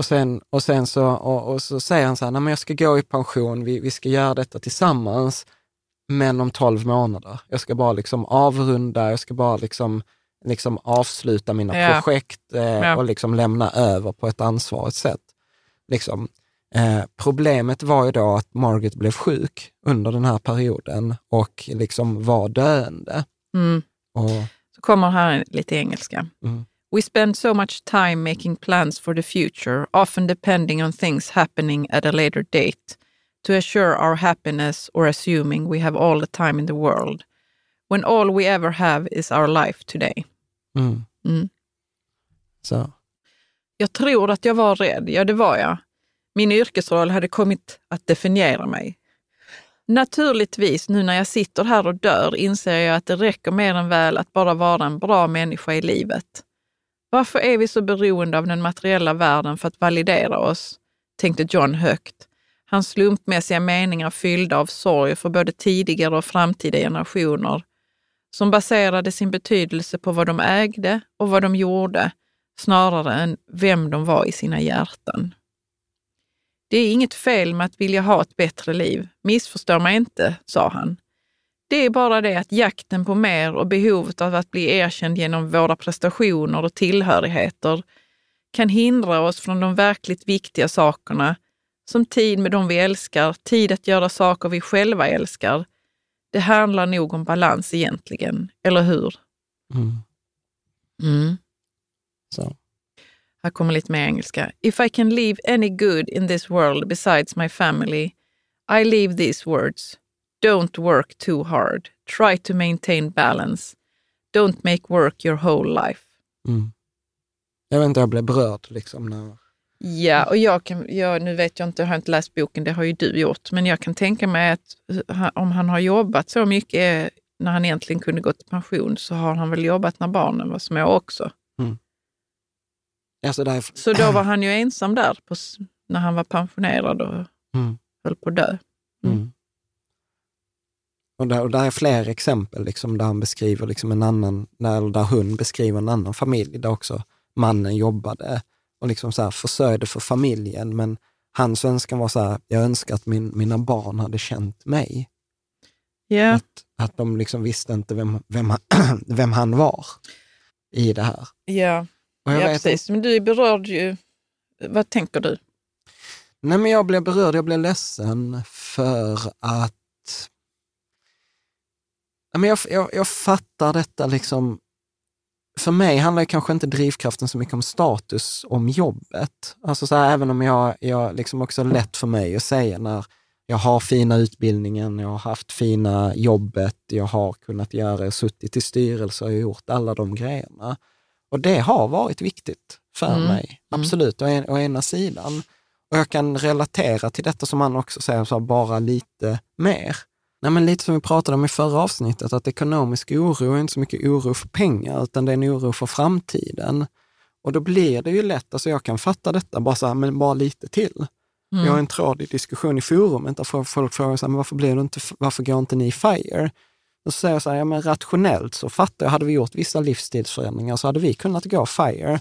A: Och sen, och sen så, och, och så säger han så här, nej men jag ska gå i pension, vi, vi ska göra detta tillsammans, men om 12 månader. Jag ska bara liksom avrunda, jag ska bara liksom, liksom avsluta mina
B: Ja.
A: projekt eh,
B: Ja.
A: och liksom lämna över på ett ansvarigt sätt. Liksom. Eh, problemet var ju då att Margaret blev sjuk under den här perioden och liksom var döende.
B: Mm.
A: Och,
B: Så kommer här lite engelska.
A: Mm.
B: We spend so much time making plans for the future, often depending on things happening at a later date, to assure our happiness or assuming we have all the time in the world, when all we ever have is our life today.
A: mm.
B: Mm.
A: Så.
B: Jag tror att jag var rädd, ja det var jag. Min yrkesroll hade kommit att definiera mig. Naturligtvis, nu när jag sitter här och dör, inser jag att det räcker mer än väl att bara vara en bra människa i livet. Varför är vi så beroende av den materiella världen för att validera oss? tänkte John högt. Hans slumpmässiga meningar fyllda av sorg för både tidigare och framtida generationer, som baserade sin betydelse på vad de ägde och vad de gjorde, snarare än vem de var i sina hjärtan. Det är inget fel med att vilja ha ett bättre liv, missförstå mig inte, sa han. Det är bara det att jakten på mer och behovet av att bli erkänd genom våra prestationer och tillhörigheter kan hindra oss från de verkligt viktiga sakerna, som tid med dem vi älskar, tid att göra saker vi själva älskar. Det handlar nog om balans egentligen, eller hur?
A: Mm.
B: Mm.
A: Så.
B: Här kommer lite mer engelska. If I can leave any good in this world besides my family, I leave these words. Don't work too hard. Try to maintain balance. Don't make work your whole life.
A: Mm. Jag vet inte, jag blev berörd liksom när...
B: Ja, och jag kan, jag, nu vet jag inte, jag har inte läst boken, det har ju du gjort, men jag kan tänka mig att om han har jobbat så mycket när han egentligen kunde gå till pension så har han väl jobbat när barnen var små också.
A: Alltså det är,
B: Så då var han ju ensam där på, när han var pensionerad och
A: Mm.
B: höll på att dö.
A: Mm. Och, där, och där är fler exempel liksom, där han beskriver liksom en annan, där, där hon beskriver en annan familj, där också mannen jobbade och liksom så här försörjde för familjen. Men hans önskan var så här, jag önskar att min, mina barn hade känt mig.
B: Ja,
A: Att, att de liksom visste inte vem, vem, han, vem han var i det här. jag
B: ja
A: vet
B: precis. Men du berörd ju. Vad tänker du?
A: Nej, men jag blev berörd, jag blev ledsen för att... Men jag, jag, jag fattar detta liksom... För mig handlar kanske inte drivkraften så mycket om status, om jobbet. Alltså så här, även om jag, jag liksom också lätt för mig att säga när jag har fina utbildningen, jag har haft fina jobbet, jag har kunnat göra, suttit i styrelser och gjort alla de grejerna. Och det har varit viktigt för
B: Mm.
A: mig, absolut, å, en, å ena sidan. Och jag kan relatera till detta som han också säger, så bara lite mer. Nej, men lite som vi pratade om i förra avsnittet, att ekonomisk oro är inte så mycket oro för pengar, utan det är en oro för framtiden. Och då blir det ju lätt, alltså jag kan fatta detta bara så här, men bara lite till.
B: Mm.
A: Vi har en tradig diskussion i forumet där folk frågar så här, men varför, blir du inte, varför går inte ni FIRE? Då säger jag så här, ja men rationellt så fattar jag, hade vi gjort vissa livsstilsförändringar så hade vi kunnat gå FIRE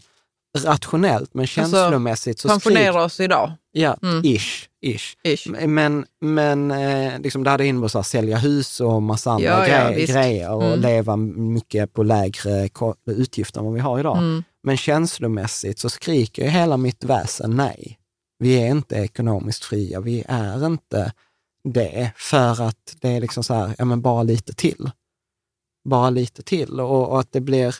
A: rationellt, men känslomässigt så skrik,
B: Pensionera oss idag.
A: Ja,
B: Mm.
A: ish, ish.
B: Ish.
A: Men, men eh, liksom det hade inneburit att sälja hus och massa andra
B: Ja, ja,
A: gre-
B: visst.
A: grejer och
B: Mm.
A: leva mycket på lägre utgifter än vad vi har idag.
B: Mm.
A: Men känslomässigt så skriker ju hela mitt väsen nej. Vi är inte ekonomiskt fria, vi är inte det för att det är liksom så här, ja men bara lite till. Bara lite till och, och att det blir,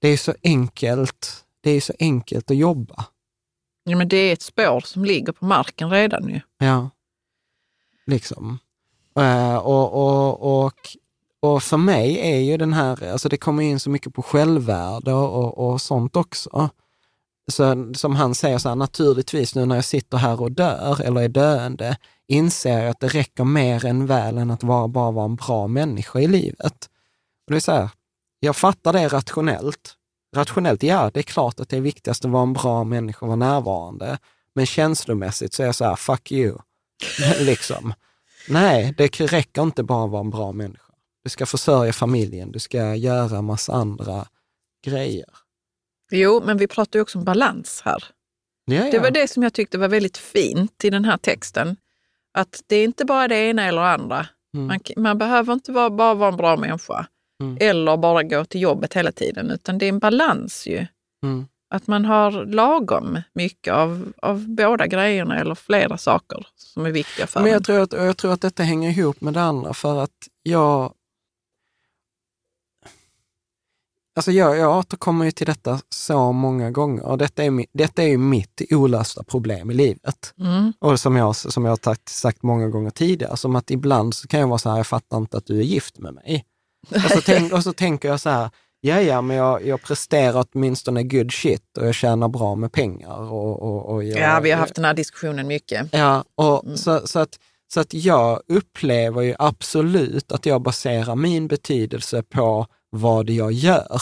A: det är så enkelt, det är så enkelt att jobba.
B: Ja, men det är ett spår som ligger på marken redan ju.
A: Ja, liksom. Eh, och, och, och, och för mig är ju den här, alltså det kommer in så mycket på självvärde och, och sånt också. Så, som han säger, så här, naturligtvis nu när jag sitter här och dör eller är döende, inser jag att det räcker mer än väl än att vara, bara vara en bra människa i livet. Och det är så här, jag fattar det rationellt. Rationellt, ja, det är klart att det är viktigast att vara en bra människa och vara närvarande. Men känslomässigt så är jag så här, fuck you. liksom. Nej, det räcker inte bara att vara en bra människa. Du ska försörja familjen, du ska göra massa andra grejer.
B: Jo, men vi pratar ju också om balans här.
A: Ja, ja.
B: Det var det som jag tyckte var väldigt fint i den här texten. Att det är inte bara det ena eller andra.
A: Mm.
B: Man, man behöver inte vara, bara vara en bra människa
A: Mm.
B: eller bara gå till jobbet hela tiden, utan det är en balans ju.
A: Mm.
B: Att man har lagom mycket av, av båda grejerna eller flera saker som är viktiga för
A: Men
B: en.
A: jag tror, att, jag tror att detta hänger ihop med det andra för att jag... Alltså jag, jag återkommer ju till detta så många gånger och detta är, detta är ju mitt olösta problem i livet.
B: Mm.
A: Och som jag, som jag har sagt, sagt många gånger tidigare, som att ibland så kan jag vara så här, jag fattar inte att du är gift med mig. Och så, tänk, och så tänker jag så här, ja ja, men jag, jag presterar åtminstone good shit och jag tjänar bra med pengar. Och, och, och jag,
B: Ja, vi har haft den här diskussionen mycket.
A: Ja, och
B: Mm.
A: så, så, att, så att jag upplever ju absolut att jag baserar min betydelse på vad jag gör.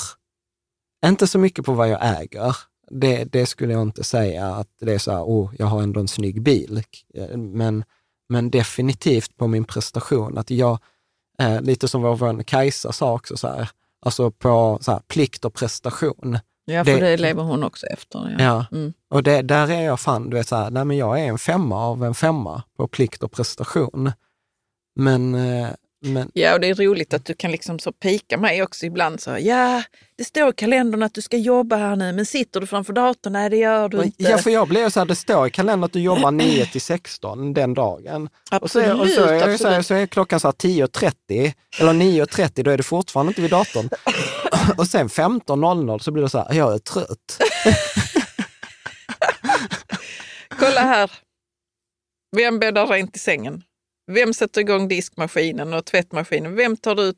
A: Inte så mycket på vad jag äger, det, det skulle jag inte säga att det är så här, oh, jag har ändå en snygg bil. Men, men definitivt på min prestation, att jag, eh, lite som vår vän Kajsa sa också, så här, alltså på så här, plikt och prestation.
B: Ja, för det, det lever hon också efter.
A: Ja, ja. Mm. och det, där är jag fan, du vet så här, nej men jag är en femma av en femma på plikt och prestation. Men, eh, men...
B: Ja, och det är roligt att du kan liksom så pika mig också ibland. Så, ja, det står i kalendern att du ska jobba här nu, men sitter du framför datorn? Nej, det gör du inte.
A: Ja, för jag blir så här, det står i kalendern att du jobbar 9 till 16 den dagen.
B: Absolut,
A: och så, och så, är, absolut. Så, är, så är klockan 10.30 eller 9.30, då är du fortfarande inte vid datorn. och sen 15.00 så blir det så här, jag är trött.
B: Kolla här. Vem bäddar rent i sängen? Vem sätter igång diskmaskinen och tvättmaskinen? Vem tar ut?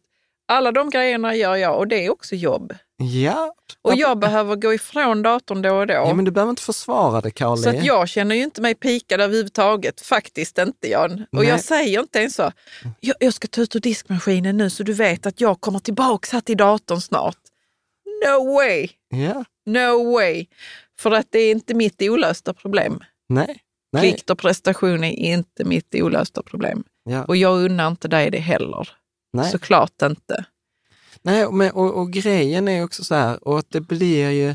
B: Alla de grejerna gör jag och det är också jobb.
A: Ja.
B: Och jag behöver gå ifrån datorn då och då.
A: Ja, men du behöver inte försvara det, Caroline.
B: Så att jag känner ju inte mig pikad överhuvudtaget. Faktiskt inte, Jan. Och Nej. jag säger inte ens så, jag, jag ska ta ut ur diskmaskinen nu så du vet att jag kommer tillbaka här till datorn snart. No way!
A: Ja.
B: No way! För att det är inte mitt olösta problem.
A: Nej. Nej.
B: Plikt och prestation är inte mitt olösta problem.
A: Ja.
B: Och jag unnar inte dig det heller.
A: Nej.
B: Såklart inte.
A: Nej, men, och, och, grejen är också så här, och att det blir ju...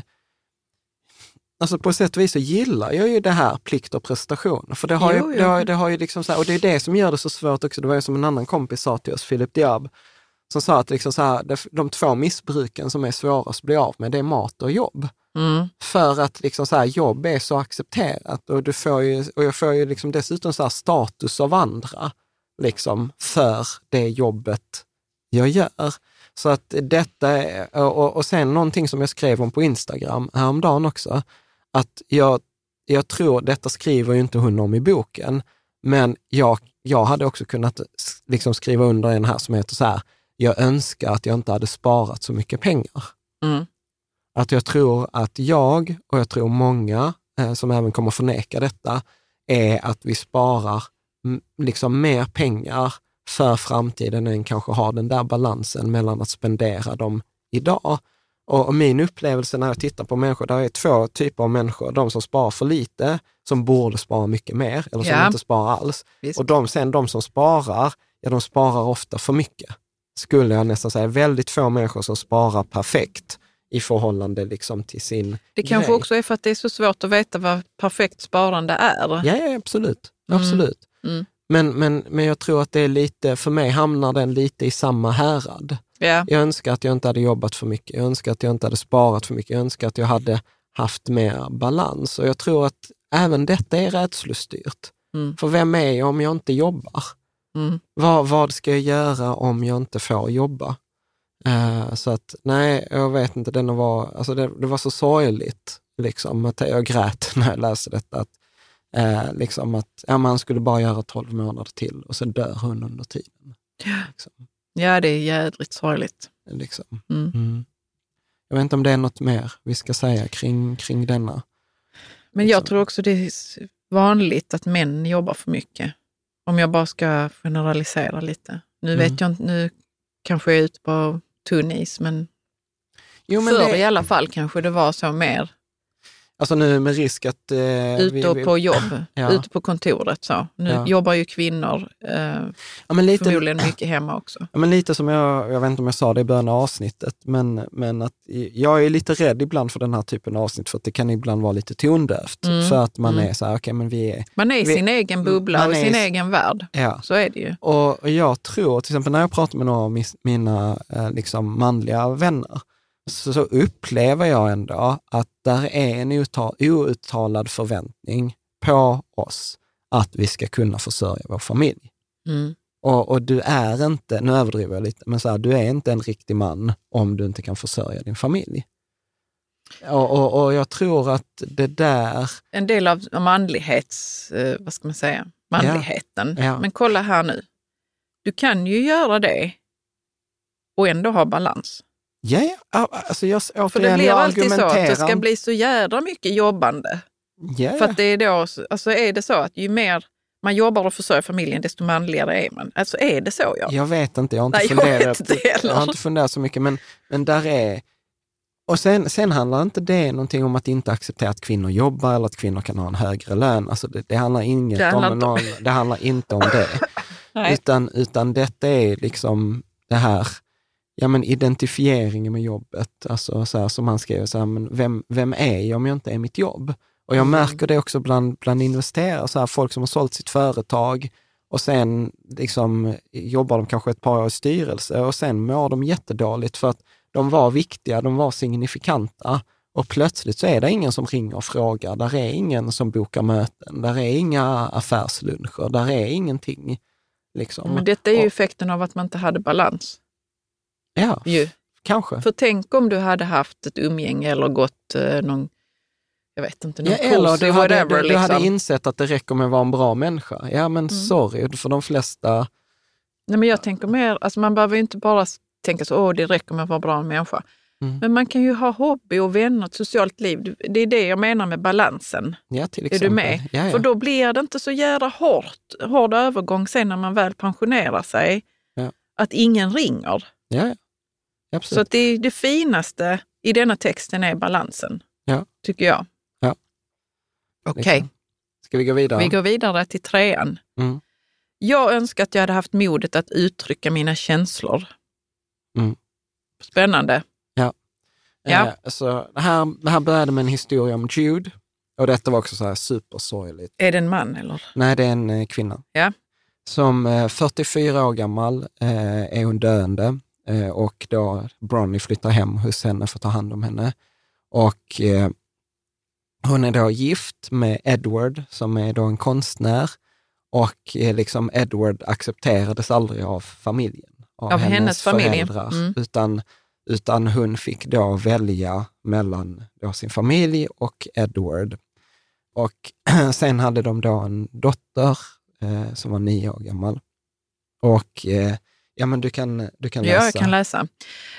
A: Alltså på sätt och vis så gillar jag ju det här plikt och prestation. För det har, jo, ju, det har, det har ju liksom så här, och det är det som gör det så svårt också. Det var ju som en annan kompis sa till oss, Filip Diab, som sa att liksom så här, de två missbruken som är svårast att bli av med, det är mat och jobb.
B: Mm.
A: För att liksom så här, jobb är så accepterat och, du får ju, och jag får ju liksom dessutom så status av andra liksom, för det jobbet jag gör. Så att detta, och, och sen någonting som jag skrev om på Instagram häromdagen också, att jag, jag tror, detta skriver ju inte hon om i boken, men jag, jag hade också kunnat liksom skriva under en här som heter så här, jag önskar att jag inte hade sparat så mycket pengar.
B: Mm.
A: Att jag tror att jag, och jag tror många eh, som även kommer förneka detta, är att vi sparar liksom mer pengar för framtiden än kanske har den där balansen mellan att spendera dem idag. Och, och min upplevelse när jag tittar på människor, det är två typer av människor. De som sparar för lite, som borde spara mycket mer, eller som
B: ja.
A: inte sparar alls.
B: Visst.
A: Och de, sen de som sparar, ja de sparar ofta för mycket. Skulle jag nästan säga. Väldigt få människor som sparar perfekt i förhållande liksom till sin
B: Det kanske
A: grej.
B: också är för att det är så svårt att veta vad perfekt sparande är.
A: Ja, ja absolut. absolut.
B: Mm.
A: Men, men, men jag tror att det är lite, för mig hamnar den lite i samma härad.
B: Ja.
A: Jag önskar att jag inte hade jobbat för mycket. Jag önskar att jag inte hade sparat för mycket. Jag önskar att jag hade haft mer balans. Och jag tror att även detta är rädslostyrt.
B: Mm.
A: För vem är jag om jag inte jobbar?
B: Mm.
A: Vad, vad ska jag göra om jag inte får jobba? Uh, så att nej, jag vet inte, den var, alltså det, det var så sorgligt. Liksom, att jag grät när jag läste detta. Att, uh, liksom att ja, man skulle bara göra tolv månader till och så dör hon under tiden. Liksom.
B: Ja, det är jädrigt sorgligt.
A: Liksom.
B: Mm.
A: Mm. Jag vet inte om det är något mer vi ska säga kring, kring denna.
B: Men
A: Liksom.
B: jag tror också det är vanligt att män jobbar för mycket. Om jag bara ska generalisera lite. Nu
A: Mm.
B: vet jag inte, nu kanske jag är ute på tunn is, men,
A: Jo, men
B: förr
A: det,
B: i alla fall kanske det var så mer.
A: Alltså nu med risk att... Eh,
B: Ute
A: vi-
B: på jobb,
A: Ja.
B: ute på kontoret. Så. Nu
A: Ja.
B: jobbar ju kvinnor eh,
A: ja, men lite,
B: förmodligen mycket hemma också.
A: Ja, men lite som jag, jag vet inte om jag sa det i början av avsnittet, men, men att jag är lite rädd ibland för den här typen av avsnitt, för att det kan ibland vara lite tondövt.
B: Mm,
A: För att man
B: mm.
A: är så här, okej men vi är...
B: Man är i
A: Vi-
B: sin egen bubbla och
A: är
B: sin
A: i-
B: egen värld.
A: Ja.
B: Så är det ju.
A: Och, och jag tror, till exempel när jag pratar med några av mina eh, liksom manliga vänner, så, så upplever jag ändå att där är en outtalad förväntning på oss att vi ska kunna försörja vår familj.
B: Mm.
A: Och, och du är inte, nu överdriver jag lite, men så här, du är inte en riktig man om du inte kan försörja din familj. Och, och, och jag tror att det där,
B: En del av manlighets, eh, vad ska man säga, manligheten.
A: Ja.
B: Men kolla här nu. Du kan ju göra det och ändå ha balans.
A: Ja, ja alltså jag,
B: För det
A: återigen,
B: blir
A: jag
B: alltid så att det ska bli så jädra mycket jobbande.
A: ja,
B: För att det är då, alltså är det så att ju mer man jobbar och försörjer familjen, desto manligare är man. Alltså är det så? Ja.
A: Jag vet inte, jag har inte,
B: Nej, jag
A: funderat,
B: vet inte
A: jag har inte funderat så mycket, men, men där är, Och sen, sen handlar inte det någonting om att inte acceptera att kvinnor jobbar eller att kvinnor kan ha en högre lön. Alltså det, det handlar inget
B: Det handlar
A: om någon, det handlar inte om det. Utan, utan detta är liksom det här, ja men identifieringen med jobbet. Alltså så här, som han skrev, så här, men vem, vem är jag om jag inte är mitt jobb? Och jag märker det också bland, bland investerare, så här, folk som har sålt sitt företag och sen liksom, jobbar de kanske ett par år i styrelse och sen mår de jättedåligt för att de var viktiga, de var signifikanta och plötsligt så är det ingen som ringer och frågar, där är ingen som bokar möten, där är inga affärsluncher, där är ingenting. Liksom.
B: Men detta är ju
A: Och-
B: effekten av att man inte hade balans.
A: Ja,
B: Ju.
A: kanske.
B: För tänk om du hade haft ett umgänge eller gått eh, någon, jag vet inte, någon
A: Ja,
B: kurs
A: eller
B: i
A: du hade,
B: whatever.
A: du, du hade
B: liksom.
A: insett att det räcker med att vara en bra människa. Ja, men sorry, för de flesta...
B: Nej, men jag tänker mer, alltså man behöver ju inte bara tänka så, åh det räcker med att vara bra människa.
A: Mm.
B: Men man kan ju ha hobby och vänner, ett socialt liv. Det är det jag menar med balansen.
A: Ja, till
B: Är
A: exempel.
B: du med?
A: Ja, ja.
B: För då blir det inte så jävla hårt, hård övergång sen när man väl pensionerar sig.
A: Ja.
B: Att ingen ringer.
A: ja, ja.
B: Så
A: Absolut.
B: att det, det finaste i denna texten är balansen,
A: Ja.
B: tycker jag.
A: Ja.
B: Okej,
A: Liksom. Ska vi gå vidare?
B: vi går vidare till trean.
A: Mm.
B: Jag önskar att jag hade haft modet att uttrycka mina känslor.
A: Mm.
B: Spännande. Ja.
A: Eh, så det, här, det här började med en historia om Jude och detta var också så här supersorgligt.
B: Är det en man eller?
A: Nej, det är en eh, kvinna.
B: Ja.
A: Som eh, 44 år gammal eh, är hon döende eh, och då Bronny flyttar hem hos henne för att ta hand om henne. Och eh, hon är då gift med Edward som är då en konstnär och eh, liksom Edward accepterades aldrig av familjen.
B: Av hennes familj.
A: föräldrar,
B: Mm.
A: utan, utan hon fick då välja mellan då sin familj och Edward. Och sen hade de då en dotter eh, som var nio år gammal. Och eh, ja, men du kan, du kan läsa.
B: Ja, jag kan läsa.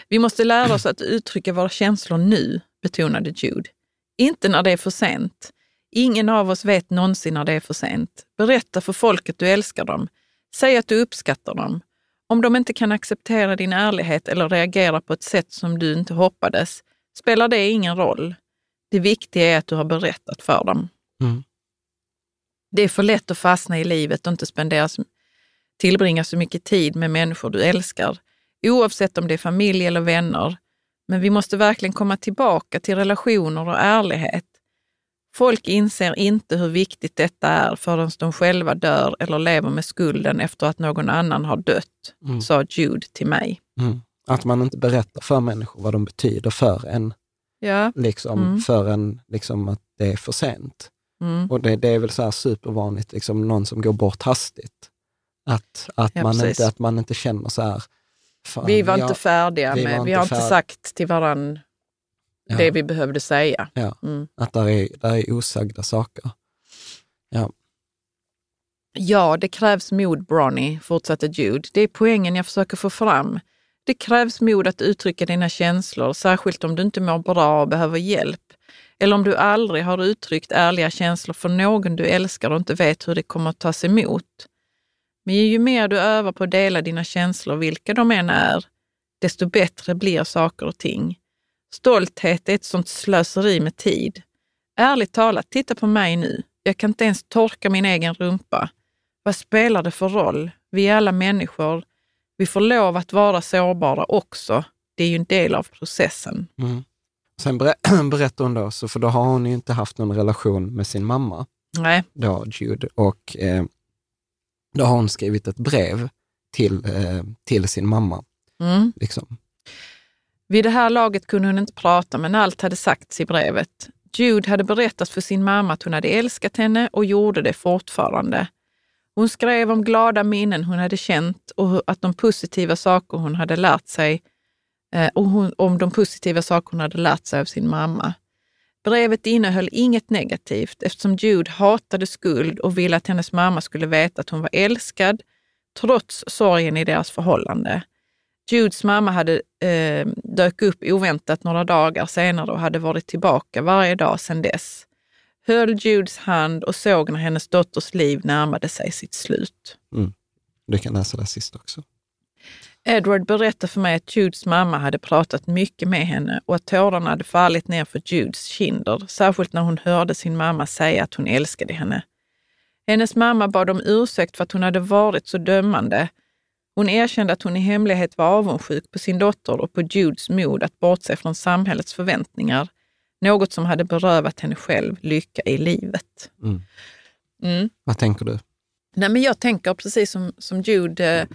B: Vi måste lära oss att uttrycka våra känslor nu, betonade Jude. Inte när det är för sent. Ingen av oss vet någonsin när det är för sent. Berätta för folket du älskar dem. Säg att du uppskattar dem. Om de inte kan acceptera din ärlighet eller reagera på ett sätt som du inte hoppades, spelar det ingen roll. Det viktiga är att du har berättat för dem.
A: Mm.
B: Det är för lätt att fastna i livet och inte spendera, tillbringa så mycket tid med människor du älskar, oavsett om det är familj eller vänner. Men vi måste verkligen komma tillbaka till relationer och ärlighet. Folk inser inte hur viktigt detta är förrän de själva dör eller lever med skulden efter att någon annan har dött,
A: Mm.
B: sa Jude till mig.
A: Mm. Att man inte berättar för människor vad de betyder för en,
B: Ja,
A: liksom,
B: Mm.
A: för en liksom att det är för sent.
B: mm.
A: Och det, det är väl så här supervanligt, liksom någon som går bort hastigt. Att, att,
B: Ja,
A: man,
B: precis.
A: inte, att man inte känner så här, fan,
B: vi var
A: jag-
B: inte färdiga
A: vi
B: med,
A: var
B: vi
A: inte
B: har inte
A: färd-
B: sagt till varann
A: Ja.
B: det vi behövde säga.
A: Ja,
B: Mm.
A: att där är, där är osagda saker.
B: Ja, det krävs mod, Bronny, fortsatte Jude. Det är poängen jag försöker få fram. Det krävs mod att uttrycka dina känslor, särskilt om du inte mår bra och behöver hjälp. Eller om du aldrig har uttryckt ärliga känslor för någon du älskar och inte vet hur det kommer att tas emot. Men ju mer du övar på att dela dina känslor, vilka de än är, desto bättre blir saker och ting. Stolthet är ett sånt slöseri med tid. Ärligt talat, titta på mig nu. Jag kan inte ens torka min egen rumpa. Vad spelar det för roll? Vi är alla människor. Vi får lov att vara sårbara också. Det är ju en del av processen.
A: Mm. Sen ber- berättar hon då, så för då har hon ju inte haft någon relation med sin mamma,
B: Nej,
A: då Jude, och eh, då har hon skrivit ett brev till, eh, till sin mamma.
B: mm.
A: Liksom.
B: Vid det här laget kunde hon inte prata, men allt hade sagts i brevet. Jude hade berättat för sin mamma att hon hade älskat henne och gjorde det fortfarande. Hon skrev om glada minnen hon hade känt och att de positiva saker hon hade lärt sig eh, och hon, om de positiva saker hon hade lärt sig av sin mamma. Brevet innehöll inget negativt eftersom Jude hatade skuld och ville att hennes mamma skulle veta att hon var älskad trots sorgen i deras förhållande. Judes mamma hade eh, dök upp oväntat några dagar senare och hade varit tillbaka varje dag sedan dess. Höll Judes hand och såg när hennes dotters liv närmade sig sitt slut. Mm.
A: Du kan läsa det sist också.
B: Edward berättade för mig att Judes mamma hade pratat mycket med henne och att tårarna hade fallit ner för Judes kinder, särskilt när hon hörde sin mamma säga att hon älskade henne. Hennes mamma bad om ursäkt för att hon hade varit så dömande. Hon erkände att hon i hemlighet var avundsjuk på sin dotter och på Judes mod att bortse från samhällets förväntningar, något som hade berövat henne själv lycka i livet.
A: Mm.
B: Mm.
A: Vad tänker du?
B: Nej, men jag tänker precis som, som Jude eh,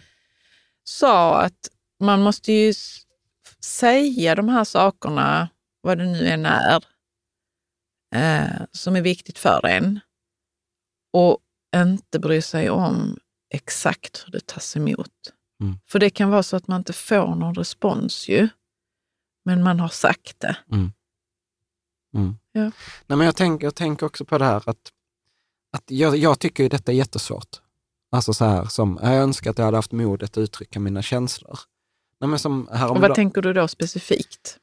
B: sa, att man måste ju säga de här sakerna, vad det nu än är, eh, som är viktigt för en. Och inte bry sig om exakt hur det tas emot.
A: Mm.
B: För det kan vara så att man inte får någon respons ju, men man har sagt det.
A: Mm.
B: Ja.
A: Nej, men jag, tänker, jag tänker också på det här att, att jag, jag tycker ju detta är jättesvårt. Alltså så här, som, jag önskar att jag hade haft modet att uttrycka mina känslor. Nej, men som
B: Och
A: häromdagen-
B: vad tänker du då specifikt?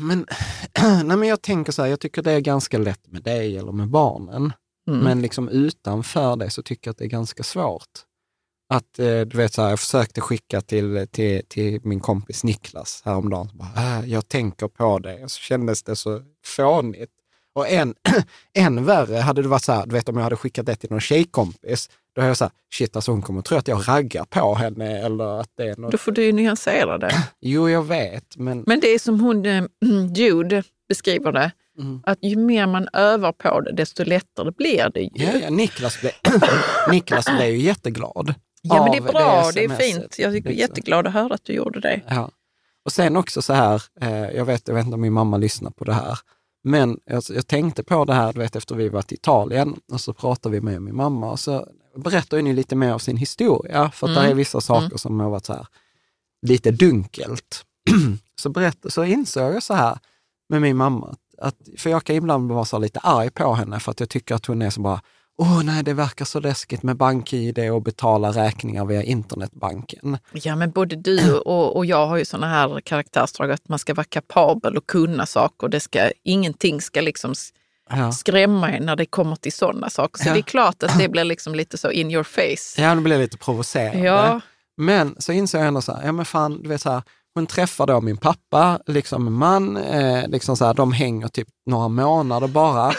A: Men, nej, men jag tänker så här, jag tycker det är ganska lätt med dig eller med barnen.
B: Mm.
A: Men liksom utanför det så tycker jag att det är ganska svårt. Att, eh, du vet, så här, jag försökte skicka till, till, till min kompis Niklas häromdagen. Bara, äh, jag tänker på det. Och så kändes det så fånigt. Och än, än värre hade det varit så här, du vet om jag hade skickat det till någon tjejkompis, då är jag så här, shit alltså hon kommer tro att jag raggar på henne eller att det är något.
B: Då får du ju nyansera det.
A: Jo, jag vet, men
B: Men det är som hon, eh, Jude beskriver det,
A: Mm.
B: att ju mer man övar på det, desto lättare blir det ju.
A: ja, ja, Niklas, blev, Niklas blev ju jätteglad.
B: Ja, men det är bra, det, är
A: smset,
B: fint. Jag är
A: liksom.
B: jätteglad att höra att du gjorde det.
A: Ja. Och sen också så här, eh, jag, vet, jag vet inte om min mamma lyssnar på det här, men jag, jag tänkte på det här, du vet efter vi varit i Italien och så pratade vi med min mamma och så berättar ju ni lite mer av sin historia, för att
B: Mm.
A: det är vissa saker som har varit så här, lite dunkelt. så, berätt, så insåg jag så här med min mamma, att, för jag kan ibland vara så lite arg på henne för att jag tycker att hon är så bara, åh nej, det verkar så läskigt med bank-id och betala räkningar via internetbanken.
B: Ja, men både du och, och jag har ju såna här karaktärsdrag att man ska vara kapabel och kunna saker. Det ska, ingenting ska liksom
A: Ja.
B: skrämma en när det kommer till sådana saker. Så
A: Ja.
B: det är klart att det blir liksom lite så in your face.
A: Ja, det blev lite provocerande.
B: Ja,
A: Men så insåg jag ändå så här, ja men fan, du vet så här, hon träffar då min pappa, liksom man, eh, liksom så här, de hänger typ några månader bara.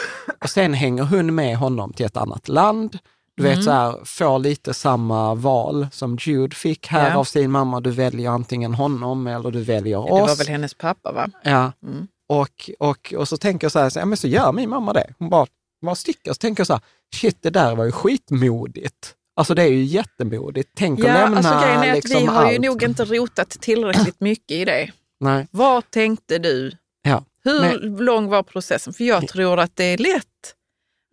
A: Och sen hänger hon med honom till ett annat land. Du vet så här, får lite samma val som Jude fick här
B: Ja.
A: av sin mamma. Du väljer antingen honom eller du väljer
B: det
A: oss.
B: var väl hennes pappa va?
A: Ja,
B: Mm.
A: och, och, och så tänker jag så här, så, ja, men så gör min mamma det. Hon bara, bara sticker. Så tänker jag så här, shit det där var ju skitmodigt. Alltså det är ju jättemodigt. Tänk att
B: Ja,
A: lämna
B: alltså grejen är att
A: liksom
B: vi har ju
A: allt.
B: nog inte rotat tillräckligt mycket i det.
A: Nej,
B: Vad tänkte du?
A: ja.
B: Hur
A: Men-
B: lång var processen? För jag tror att det är lätt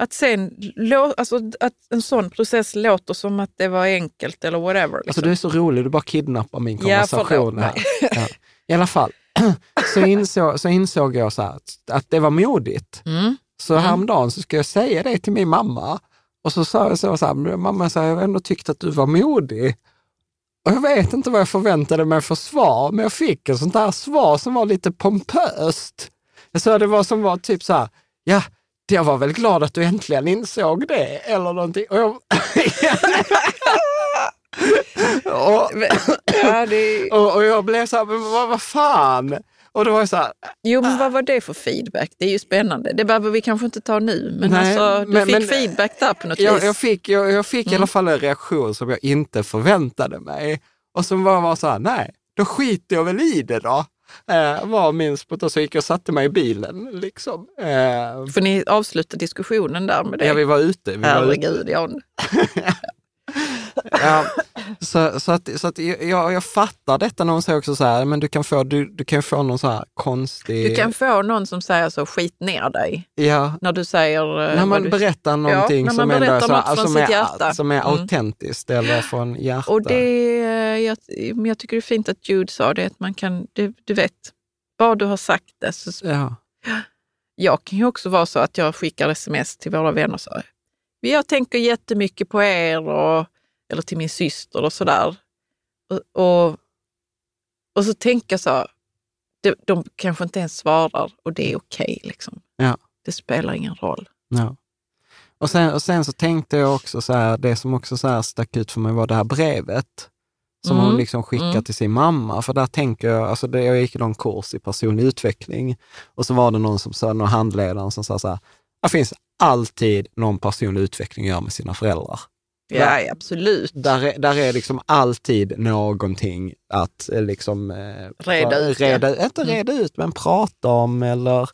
B: att sen, alltså att en sån process låter som att det var enkelt eller whatever.
A: Alltså
B: Liksom.
A: du är så rolig, du bara kidnappar min
B: Ja,
A: konversation
B: förlåt
A: här. Ja. I alla fall, så insåg, så insåg jag så här, att, att det var modigt.
B: Mm.
A: Så häromdagen så ska jag säga det till min mamma. Och så sa jag så, så här, mamma, så här, jag har ändå tyckt att du var modig. Och jag vet inte vad jag förväntade mig för svar, men jag fick ett sånt där svar som var lite pompöst. Jag sa det var som var typ så här, ja, jag var väl glad att du äntligen insåg det, eller någonting. Och jag, och, och, och jag blev så här, men vad, vad fan? Och då var jag så här,
B: Jo, men vad var det för feedback? Det är ju spännande. Det behöver vi kanske inte ta nu, men
A: Nej,
B: alltså, du
A: men-
B: fick
A: men-
B: feedback där på något
A: jag,
B: vis.
A: jag fick, jag, jag fick i alla fall en reaktion som jag inte förväntade mig. Och som var, var så här, nej, då skiter jag väl i det då. Eh, var min spot och så gick jag och satte mig i bilen. Liksom. Eh,
B: För ni avslutade diskussionen där med det.
A: ja, vi var ute. Vi var ute.
B: Herregud, Jan.
A: Ja, så, så att, så att jag, jag fattar detta när hon säger också så här, men du kan få, du, du kan få någon så här konstig...
B: Du kan få någon som säger så, skit ner dig.
A: Ja,
B: När du säger... eh,
A: när man
B: du...
A: berättar någonting
B: man
A: som ändå är,
B: berättar
A: så,
B: från
A: som,
B: sitt
A: är, som är
B: Mm.
A: autentiskt eller från hjärtat.
B: Och det, jag, men jag tycker det är fint att Jude sa det, att man kan, du, du vet, bara du har sagt det. Så,
A: Ja.
B: jag kan ju också vara så att jag skickar sms till våra vänner och så, jag tänker jättemycket på er, och, eller till min syster och sådär. Och, och, och så tänker jag så, de, de kanske inte ens svarar och det är okej. liksom.
A: Ja.
B: Det spelar ingen roll.
A: Ja. Och sen, och sen så tänkte jag också så här, det som också så här stack ut för mig var det här brevet som
B: Mm.
A: hon liksom skickar
B: Mm.
A: till sin mamma. För där tänker jag, alltså det, jag gick någon kurs i personlig utveckling och så var det någon som sa, någon handledare som sa så här, det finns alltid någon personlig utveckling att göra med sina föräldrar.
B: Ja, ja, absolut.
A: Där är, där är liksom alltid någonting att eh, liksom... eh,
B: Reda ut, ja.
A: Reda, inte
B: Mm.
A: reda ut, men prata om eller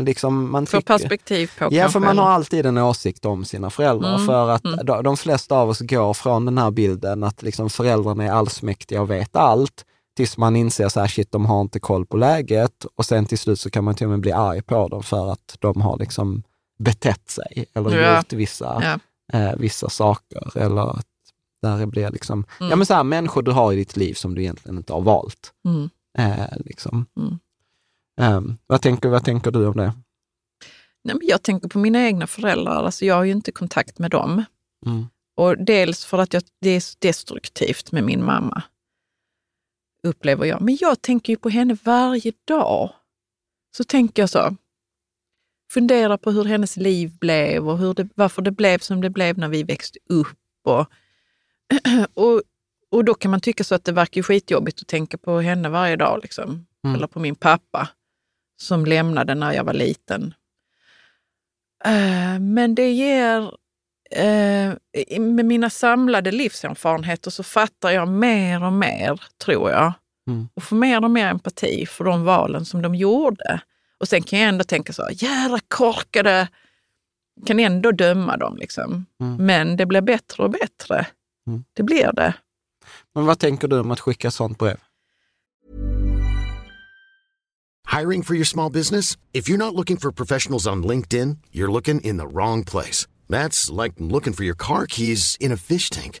A: liksom... Man
B: Få perspektiv på
A: Ja, för man har alltid en åsikt om sina föräldrar.
B: Mm,
A: För att
B: mm.
A: de, de flesta av oss går från den här bilden att liksom föräldrarna är allsmäktiga och vet allt, tills man inser så här, shit, de har inte koll på läget. Och sen till slut så kan man till och med bli arg på dem för att de har liksom betett sig eller
B: Ja.
A: gjort vissa,
B: Ja.
A: Eh, vissa saker. Eller att där det blir liksom,
B: Mm.
A: ja men så här, människor du har i ditt liv som du egentligen inte har valt.
B: Mm.
A: Eh, liksom. Ehm, vad, tänker, vad tänker du om det?
B: Nej, men jag tänker på mina egna föräldrar. Alltså, jag har ju inte kontakt med dem.
A: Mm.
B: Och dels för att jag, det är destruktivt med min mamma, upplever jag. Men jag tänker ju på henne varje dag. Så tänker jag så, fundera på hur hennes liv blev och hur det, varför det blev som det blev när vi växte upp. Och, och, och då kan man tycka så att det verkar skitjobbigt att tänka på henne varje dag. Liksom.
A: Mm.
B: Eller på min pappa som lämnade när jag var liten. Eh, Men det ger eh, med mina samlade livserfarenheter så fattar jag mer och mer, tror jag.
A: Mm.
B: Och får mer och mer empati för de valen som de gjorde. Och sen kan jag ändå tänka så, jävla korkade, kan ändå döma dem. Liksom.
A: Mm.
B: Men det blir bättre och bättre.
A: Mm.
B: Det blir det.
A: Men vad tänker du om att skicka sånt brev?
C: Hiring for your small business? If you're not looking for professionals on LinkedIn, you're looking in the wrong place. That's like looking for your car keys in a fish tank.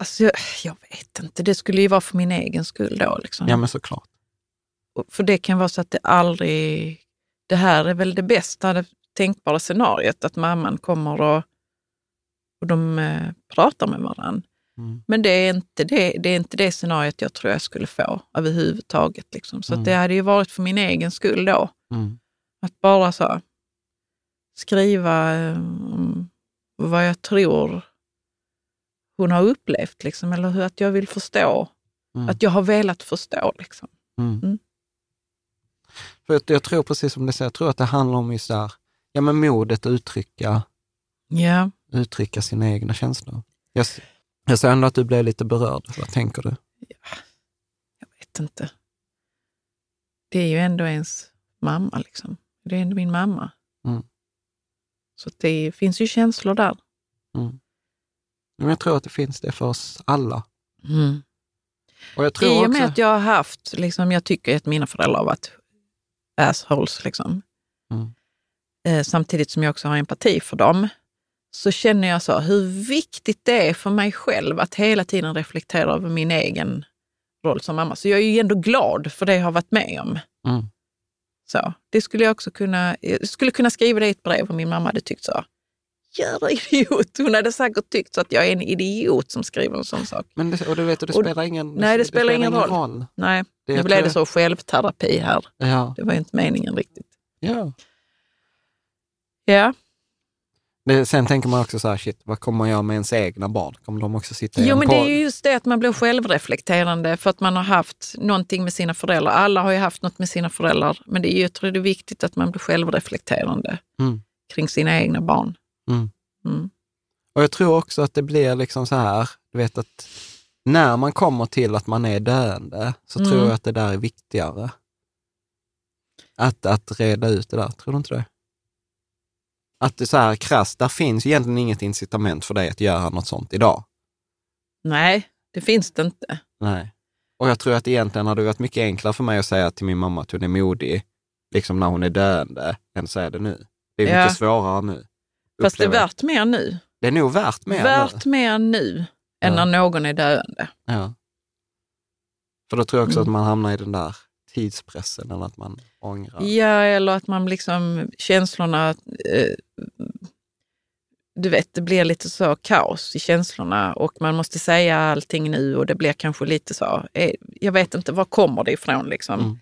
B: Alltså, jag, jag vet inte, det skulle ju vara för min egen skull då. Liksom.
A: Ja, men såklart.
B: För det kan vara så att det aldrig... Det här är väl det bästa det tänkbara scenariot, att mamman kommer och, och de eh, pratar med varandra.
A: Mm.
B: Men det är, inte det, det är inte det scenariot jag tror jag skulle få överhuvudtaget. Liksom. Så
A: Mm.
B: det hade ju varit för min egen skull då.
A: Mm.
B: Att bara så skriva om vad jag tror hon har upplevt, liksom, eller hur att jag vill förstå.
A: Mm.
B: Att jag har velat förstå. Liksom.
A: Mm.
B: Mm.
A: För jag, jag tror precis som du säger, jag tror att det handlar om just där, ja men modet att uttrycka,
B: Ja.
A: uttrycka sina egna känslor. Jag, jag ser ändå att du blev lite berörd. Vad tänker du?
B: Jag vet inte. Det är ju ändå ens mamma. Liksom. Det är ändå min mamma.
A: Mm.
B: Så det finns ju känslor där.
A: Men jag tror att det finns det för oss alla.
B: Mm.
A: Och jag tror
B: I och
A: också...
B: med att jag har haft, liksom, jag tycker att mina föräldrar har varit assholes, liksom.
A: Mm.
B: eh, samtidigt som jag också har empati för dem, så känner jag så hur viktigt det är för mig själv att hela tiden reflektera över min egen roll som mamma. Så jag är ju ändå glad för det jag har varit med om.
A: Mm.
B: Så, det skulle jag också kunna, jag skulle kunna skriva det i ett brev om min mamma hade tyckt så. Jävla idiot! Hon hade säkert tyckt så att jag är en idiot som skriver en sån sak.
A: Men det, och du vet, och det
B: Och-
A: spelar ingen,
B: nej, det spelar ingen roll. Nej,
A: Det
B: nu
A: jag
B: blev det så självterapi här.
A: Ja.
B: Det var ju inte meningen riktigt.
A: ja.
B: Ja,
A: Det, sen tänker man också så här, shit, vad kommer göra med ens egna barn? Kommer de också sitta i
B: Jo,
A: en
B: men det
A: podd?
B: är ju just det att man blir självreflekterande för att man har haft någonting med sina föräldrar. Alla har ju haft något med sina föräldrar, men det är ju, jag tror det är viktigt att man blir självreflekterande
A: Mm.
B: kring sina egna barn.
A: Mm.
B: Mm.
A: Och jag tror också att det blir liksom så här, du vet att när man kommer till att man är döende, så
B: Mm.
A: tror jag att det där är viktigare. Att, att reda ut det där, tror du inte det? Att det så här krasst, där finns egentligen inget incitament för dig att göra något sånt idag.
B: Nej, det finns det inte.
A: Nej. Och jag tror att egentligen hade det varit mycket enklare för mig att säga till min mamma att hon är modig, liksom när hon är döende, än att säga det nu. Det är
B: Ja.
A: mycket svårare nu.
B: Fast det är värt mer nu.
A: det är nog värt mer
B: värt
A: nu.
B: mer nu än
A: Ja.
B: när någon är döende.
A: Ja. För då tror jag också
B: Mm.
A: att man hamnar i den där tidspressen eller att man ångrar.
B: Ja, eller att man liksom känslorna... Eh, du vet, det blir lite så kaos i känslorna och man måste säga allting nu och det blir kanske lite så... Eh, jag vet inte, var kommer det ifrån liksom?
A: Mm.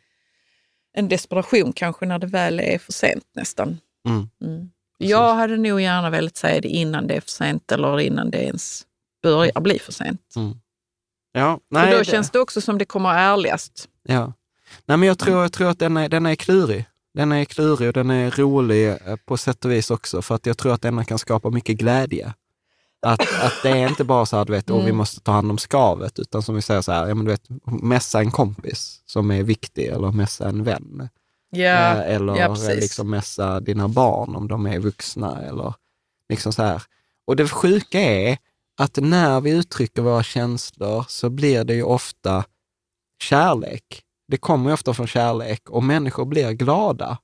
B: En desperation kanske när det väl är för sent nästan.
A: Mm.
B: Mm. Jag hade nog gärna velat säga det innan det är för sent eller innan det ens börjar bli för sent.
A: Mm. Ja,
B: För
A: nej,
B: då
A: det-
B: känns det också som det kommer ärligast.
A: Ja. Nej, men jag tror, jag tror att den är, den är klurig. Den är klurig och den är rolig eh, på sätt och vis också, för att jag tror att den kan skapa mycket glädje. Att, att det är inte bara så här, du vet,
B: Mm.
A: vi måste ta hand om skavet, utan som vi säger så här, ja, men du vet, messa en kompis som är viktig, eller messa en vän.
B: Ja,
A: Eh, eller
B: ja,
A: eh,
B: precis.
A: liksom messa dina barn om de är vuxna. Eller liksom så här. Och det sjuka är att när vi uttrycker våra känslor så blir det ju ofta kärlek. Det kommer ju ofta från kärlek och människor blir glada.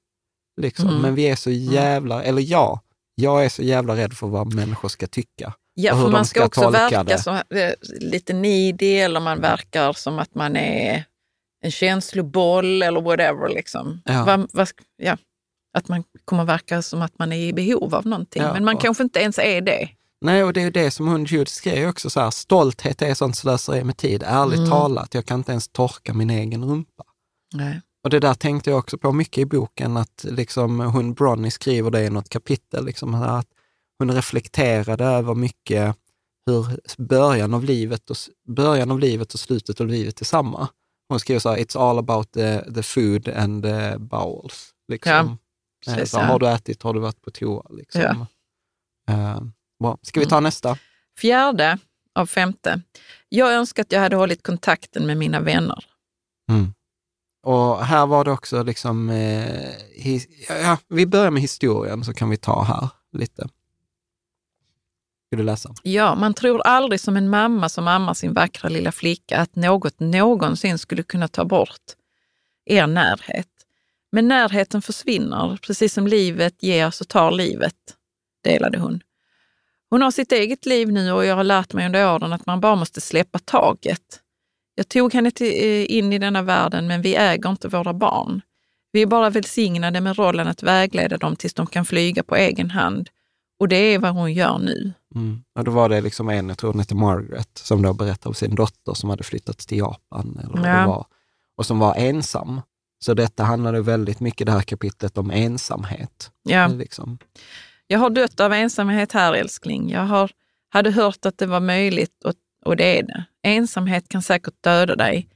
A: Liksom.
B: Mm.
A: Men vi är så jävla, eller ja, jag är så jävla rädd för vad människor ska tycka.
B: Ja, för man ska,
A: ska
B: också verka
A: det.
B: som, eh, lite needy eller man verkar som att man är en känsloboll eller whatever. Liksom.
A: Ja.
B: Vad sk- ja. Att man kommer verka som att man är i behov av någonting.
A: Ja,
B: Men man
A: och-
B: kanske inte ens är det.
A: Nej, och det är det som hon Jude skrev också så här, stolthet är sånt slöseri med tid. Ärligt
B: Mm.
A: talat, jag kan inte ens torka min egen rumpa.
B: Nej.
A: Och det där tänkte jag också på mycket i boken, att liksom hon Bronnie skriver det i något kapitel, liksom att hon reflekterade över mycket hur början av livet och, början av livet och slutet av livet är samma. Hon skriver så här, it's all about the, the food and the bowels. Liksom.
B: Ja,
A: Eh,
B: precis,
A: så,
B: ja.
A: Har du ätit, har du varit på toa? Liksom.
B: Ja.
A: Eh, bra. Ska vi ta nästa?
B: Fjärde av femte. Jag önskar att jag hade hållit kontakten med mina vänner.
A: Mm. Och här var det också liksom, eh, ja, vi börjar med historien så kan vi ta här lite. Ska du läsa?
B: Ja, man tror aldrig som en mamma som ammar sin vackra lilla flicka att något någonsin skulle kunna ta bort er närhet. Men närheten försvinner, precis som livet ger så tar livet, delade hon. Hon har sitt eget liv nu och jag har lärt mig under åren att man bara måste släppa taget. Jag tog henne till, eh, in i denna världen, men vi äger inte våra barn. Vi är bara välsignade med rollen att vägleda dem tills de kan flyga på egen hand. Och det är vad hon gör nu.
A: Mm. Och då var det liksom en, jag tror hon hette Margaret, som då berättade om sin dotter som hade flyttat till Japan, eller vad
B: Ja.
A: det var, och som var ensam. Så detta handlade väldigt mycket, det här kapitlet, om ensamhet.
B: Ja.
A: Liksom.
B: Jag har dött av ensamhet här älskling. Jag har, hade hört att det var möjligt och, och det är det. Ensamhet kan säkert döda dig.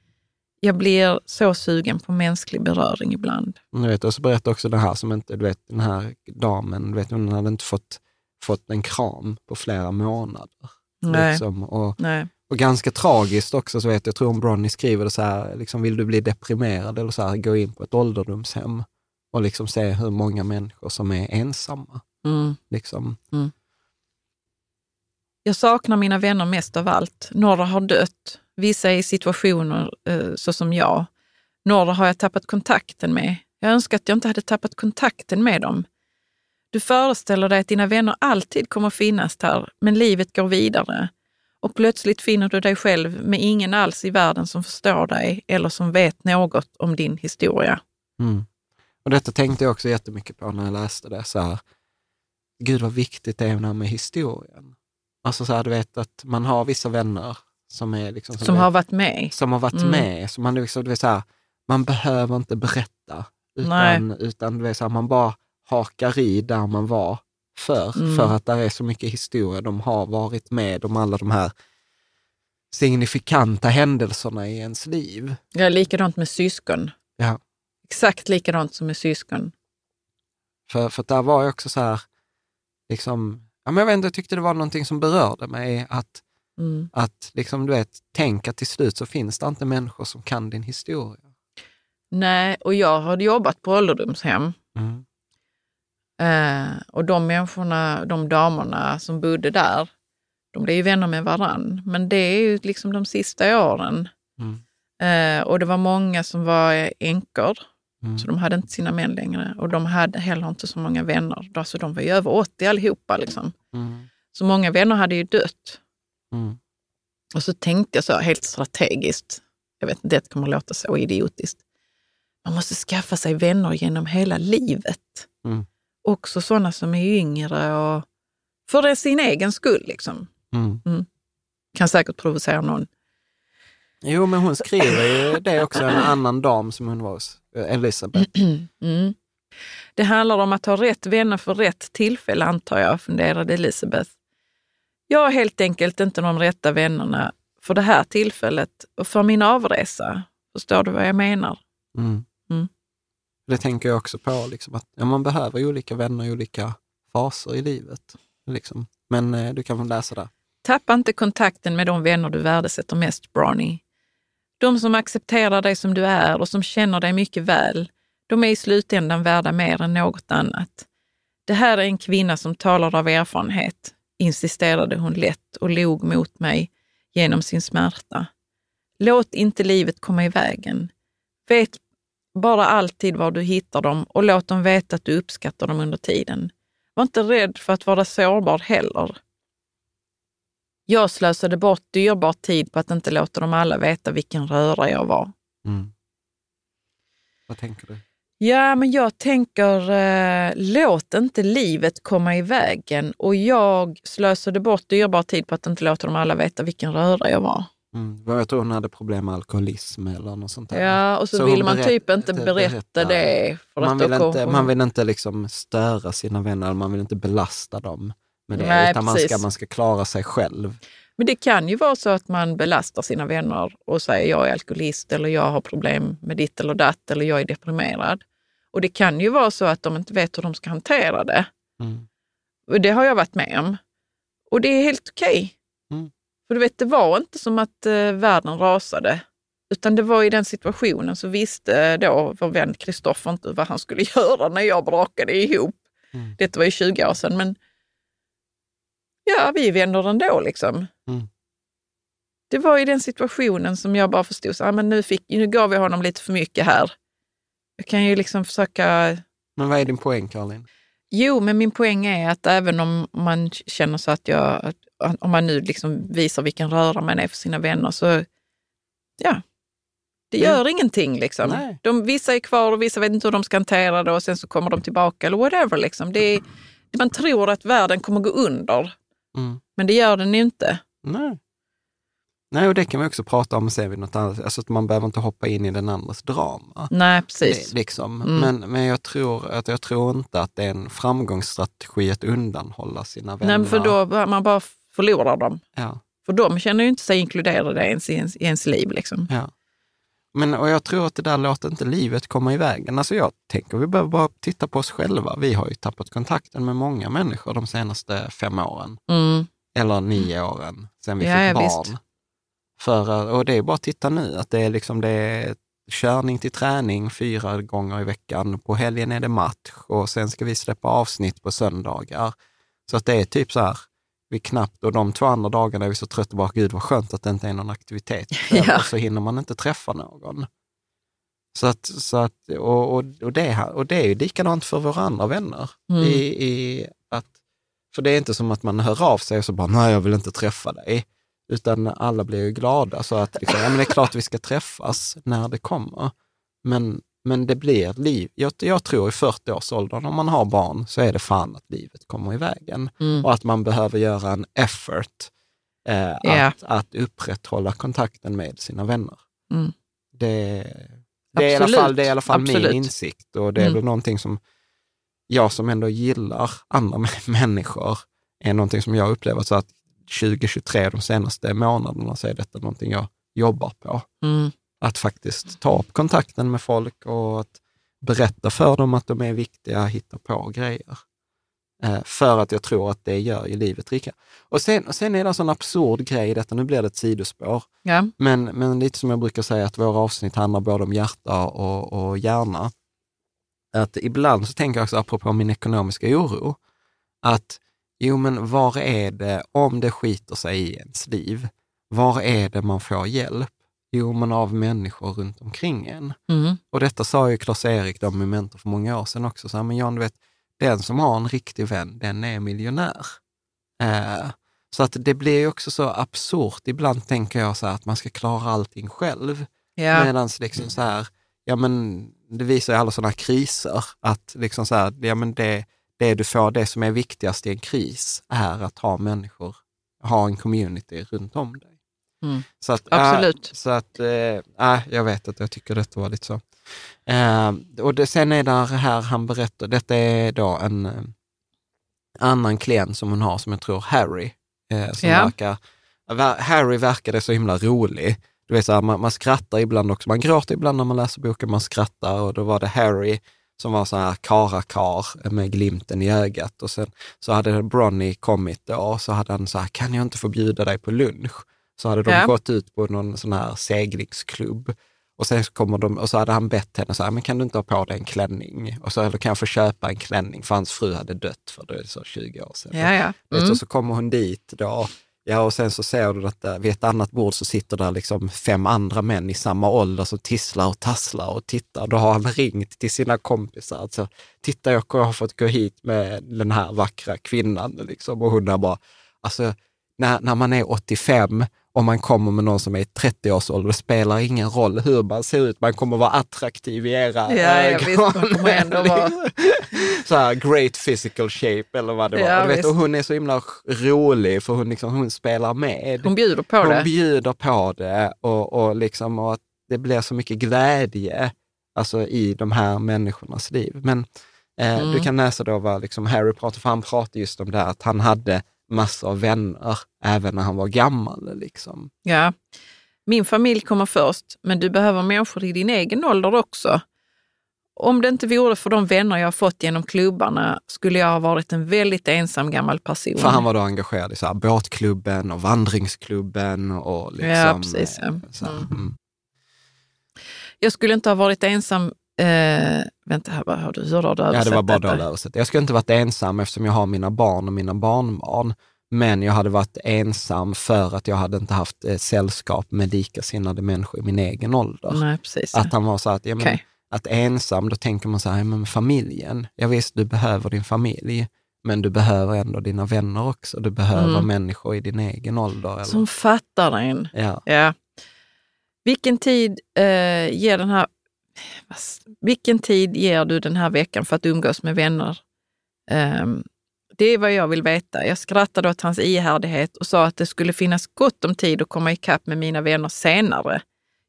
B: Jag blir så sugen på mänsklig beröring ibland.
A: Du vet, och så berättade också den här som inte, du vet, den här damen, du vet, hon hade inte fått, fått en kram på flera månader.
B: Nej.
A: Liksom. Och,
B: Nej.
A: och ganska tragiskt också, så vet jag, jag tror om Bronnie skriver det så här, liksom, vill du bli deprimerad eller så här, gå in på ett ålderdomshem och liksom se hur många människor som är ensamma.
B: Mm.
A: Liksom.
B: Jag saknar mina vänner mest av allt. Några har dött. Vissa i situationer eh, så som jag. Några har jag tappat kontakten med. Jag önskar att jag inte hade tappat kontakten med dem. Du föreställer dig att dina vänner alltid kommer finnas där, men livet går vidare. Och plötsligt finner du dig själv med ingen alls i världen som förstår dig eller som vet något om din historia.
A: Mm. Och detta tänkte jag också jättemycket på när jag läste det. Så här, Gud vad viktigt det är med historien. Alltså så här, du vet att man har vissa vänner som är liksom,
B: Som
A: vet,
B: har varit med.
A: som har varit
B: Mm.
A: med. Så man, liksom, du vet, så här, man behöver inte berätta, utan,
B: Nej.
A: utan du vet, så här, man bara hakar i där man var för.
B: Mm.
A: För att där är så mycket historia. De har varit med om alla de här signifikanta händelserna i ens liv.
B: Ja, likadant med syskon.
A: Ja.
B: Exakt likadant som med syskon.
A: För, för där var jag också så här, liksom, ja, men jag vet inte, jag tyckte det var någonting som berörde mig. Att,
B: Mm.
A: att liksom, du vet, tänk att till slut så finns det inte människor som kan din historia.
B: Nej, och jag har jobbat på ålderdomshem.
A: Mm.
B: Eh, och de människorna, de damerna som bodde där, de blev ju vänner med varann. Men det är ju liksom de sista åren.
A: Mm.
B: Eh, och det var många som var änkor,
A: Mm.
B: så de hade inte sina män längre. Och de hade heller inte så många vänner. Alltså de var ju över 80 allihopa. Liksom.
A: Mm.
B: Så många vänner hade ju dött.
A: Mm.
B: Och så tänkte jag så helt strategiskt, jag vet inte, det kommer att låta så idiotiskt. Man måste skaffa sig vänner genom hela livet.
A: Mm.
B: Också sådana som är yngre och för det sin egen skull. Liksom.
A: Mm.
B: Kan säkert provocera någon.
A: Jo, men hon skriver ju det också, en annan dam som hon var hos, eh, Elisabeth.
B: Mm. Det handlar om att ha rätt vänner för rätt tillfälle, antar jag, funderade Elisabeth. Jag har helt enkelt inte de rätta vännerna för det här tillfället och för min avresa. Förstår du vad jag menar?
A: Mm. Det tänker jag också på, liksom, att ja, man behöver ju olika vänner i olika faser i livet. Liksom. Men eh, du kan få läsa där.
B: Tappa inte kontakten med de vänner du värdesätter mest, Bronnie. De som accepterar dig som du är och som känner dig mycket väl, de är i slutändan värda mer än något annat. Det här är en kvinna som talar av erfarenhet, insisterade hon lätt och log mot mig genom sin smärta. Låt inte livet komma i vägen. Vet bara alltid var du hittar dem och låt dem veta att du uppskattar dem under tiden. Var inte rädd för att vara sårbar heller. Jag slösade bort dyrbar tid på att inte låta dem alla veta vilken röra jag var.
A: Mm. Vad tänker du?
B: Ja, men jag tänker, eh, låt inte livet komma i vägen. Och jag slösade bort dyrbar tid på att inte låta dem alla veta vilken röra jag var.
A: Mm. Jag tror hon hade problem med alkoholism eller något sånt där.
B: Ja, och så,
A: Så
B: vill man typ inte
A: berätta-
B: det. För
A: Man vill, inte, man vill inte liksom störa sina vänner, man vill inte belasta dem med det,
B: Nej,
A: utan man ska, man ska klara sig själv.
B: Men det kan ju vara så att man belastar sina vänner och säger jag är alkoholist eller jag har problem med ditt eller datt eller jag är deprimerad. Och det kan ju vara så att de inte vet hur de ska hantera det.
A: Mm.
B: Och det har jag varit med om. Och det är helt okej. För du vet, det var inte som att eh, världen rasade. Utan det var i den situationen så visste då vår vän Kristoffer inte vad han skulle göra när jag brakade ihop.
A: Mm.
B: Detta var ju 20 år sedan, men ja, vi är vänner ändå liksom.
A: Mm.
B: Det var i den situationen som jag bara förstod, så, ah, men nu, fick, nu gav jag honom lite för mycket här. Jag kan ju liksom försöka
A: Men vad är din poäng, Caroline?
B: Jo, men min poäng är att även om man känner så att jag, att- om man nu liksom visar vilken röra man är för sina vänner så, ja, det
A: Mm.
B: gör ingenting. Liksom.
A: Nej.
B: De, vissa är kvar och vissa vet inte hur de ska hantera det och sen så kommer de tillbaka eller whatever. Liksom. Det är, man tror att världen kommer gå under,
A: Mm.
B: men det gör den ju inte.
A: Nej. Nej, och det kan vi också prata om sen vid något annat, alltså att man behöver inte hoppa in i den andres drama.
B: Nej, precis.
A: Det, liksom.
B: Mm.
A: Men, men jag, tror, att jag tror inte att det är en framgångsstrategi att undanhålla sina vänner.
B: Nej, för då man bara förlorar dem.
A: Ja,
B: För de känner ju inte sig inkluderade ens i ens, i ens liv. Liksom.
A: ja. Men, och jag tror att det där låter inte livet komma i vägen. Alltså jag tänker vi behöver bara titta på oss själva. Vi har ju tappat kontakten med många människor de senaste fem åren.
B: Mm.
A: Eller nio åren sedan vi
B: Ja,
A: fick
B: ja,
A: barn.
B: visst.
A: För, och det är bara att titta nu, att det är, liksom, det är körning till träning fyra gånger i veckan. På helgen är det match och sen ska vi släppa avsnitt på söndagar. Så att det är typ så här, vi knappt, och de två andra dagarna är vi så trötta bara, gud vad skönt att det inte är någon aktivitet.
B: Ja.
A: Så hinner man inte träffa någon. Så att, så att, och, och, och, det, och det är ju likadant för våra andra vänner.
B: Mm.
A: I, i att, för det är inte som att man hör av sig och så bara, nej jag vill inte träffa dig. Utan alla blir ju glada. Så att liksom, ja, men det är klart vi ska träffas när det kommer. Men, men det blir liv. Jag, jag tror i 40-årsåldern, om man har barn, så är det fan att livet kommer i vägen.
B: Mm.
A: Och att man behöver göra en effort eh,
B: Ja.
A: att, att upprätthålla kontakten med sina vänner.
B: Mm.
A: Det, det, är i alla fall, det är i alla fall min
B: Absolut.
A: insikt och det är
B: Mm.
A: väl någonting som jag som ändå gillar andra människor, är någonting som jag upplever så att 2023, de senaste månaderna, så är detta någonting jag jobbar på.
B: Mm.
A: Att faktiskt ta upp kontakten med folk och att berätta för dem att de är viktiga, hitta på grejer. Eh, för att jag tror att det gör ju livet rikare. Och sen, och sen är det en sån absurd grej i detta, nu blir det ett sidospår,
B: Ja.
A: men, men lite som jag brukar säga att våra avsnitt handlar både om hjärta och, och hjärna. Att ibland så tänker jag också, apropå min ekonomiska oro, att jo men var är det, om det skiter sig i ens liv, var är det man får hjälp? Jo, men av människor runt omkring en.
B: Mm.
A: Och detta sa ju Klas-Erik då med mentor för många år sedan också. Så här, men Jan, du vet, den som har en riktig vän, den är miljonär. Eh, så att det blir ju också så absurt. Ibland tänker jag så här att man ska klara allting själv.
B: Ja.
A: Medan liksom så här, ja men det visar ju alla sådana kriser, att liksom så här, ja men det, det du får, det som är viktigast i en kris, är att ha människor, ha en community runt om dig.
B: Mm.
A: Så att,
B: Absolut.
A: Äh, så att, äh, jag vet att jag tycker detta var lite så. Äh, och det, sen är det här han berättar, detta är då en eh, annan klient som hon har som jag tror Harry, som
B: Ja.
A: verkar, ver- Harry verkade så himla rolig. Du vet, så här, man, man skrattar ibland också, man gråter ibland när man läser boken, man skrattar och då var det Harry som var så här karakar med glimten i ögat och sen så hade Bronny kommit då och så hade han så här, kan jag inte få bjuda dig på lunch? Så hade de
B: Ja.
A: gått ut på någon sån här seglingsklubb och sen så kommer de, och så hade han bett henne så här, men kan du inte ha på dig en klänning? Och så, eller kan jag få köpa en klänning? För hans fru hade dött för det så 20 år sedan.
B: Ja, ja. Mm.
A: och så kommer hon dit då, ja och sen så ser du att eh, vid ett annat bord så sitter där liksom fem andra män i samma ålder som tisslar och tasslar och tittar. Då har han ringt till sina kompisar. Alltså, titta, jag har fått gå hit med den här vackra kvinnan. Liksom. Och hon har bara, alltså när, när man är 85 och man kommer med någon som är i 30-årsåldern, det spelar ingen roll hur man ser ut, man kommer vara attraktiv i era
B: Ja, ja,
A: ögon.
B: visst, kommer ändå vara-
A: så här great physical shape eller vad det var.
B: Ja,
A: du vet,
B: visst.
A: och hon är så himla rolig för hon, liksom, hon spelar med.
B: Hon bjuder på
A: hon
B: det.
A: bjuder på det och, och, liksom, och att det blir så mycket glädje alltså, i de här människornas liv. Men eh,
B: Mm.
A: du kan läsa då vad liksom, Harry pratar, för han pratar just om det här, att han hade massor av vänner även när han var gammal. Liksom.
B: Ja. Min familj kommer först, men du behöver människor i din egen ålder också. Om det inte vore för de vänner jag har fått genom klubbarna skulle jag ha varit en väldigt ensam gammal person.
A: För han var då engagerad i så här, båtklubben och vandringsklubben och liksom...
B: Ja, precis, ja.
A: eh, Så
B: Mm.
A: mm.
B: Jag skulle inte ha varit ensam... Eh, vänta, här, vad har du, hur har du
A: Ja, det
B: översatt
A: var bara dåligt översatt. Jag skulle inte varit ensam eftersom jag har mina barn och mina barnbarn. Men jag hade varit ensam för att jag hade inte haft eh, sällskap med likasinnade människor i min egen ålder.
B: Nej, precis.
A: Att han var så att, ja, men,
B: Okej.
A: att ensam, då tänker man så här, ja, men familjen. Jag visst, du behöver din familj, men du behöver ändå dina vänner också. Du behöver
B: Mm.
A: människor i din egen ålder. Eller?
B: Som fattar en.
A: Ja.
B: Ja. Vilken tid eh, ger den här... Vilken tid ger du den här veckan för att umgås med vänner? Um, det är vad jag vill veta. Jag skrattade åt hans ihärdighet och sa att det skulle finnas gott om tid att komma ikapp med mina vänner senare.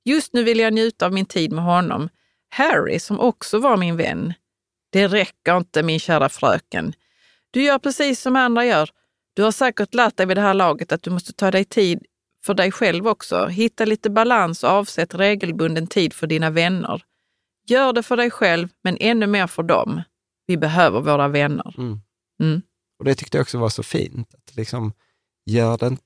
B: Just nu vill jag njuta av min tid med honom. Harry, som också var min vän. Det räcker inte, min kära fröken. Du gör precis som andra gör. Du har säkert lärt dig vid det här laget att du måste ta dig tid för dig själv också. Hitta lite balans och avsätt regelbunden tid för dina vänner. Gör det för dig själv, men ännu mer för dem. Vi behöver våra vänner.
A: Mm.
B: Mm.
A: Och det tyckte jag också var så fint. Att liksom, gör det,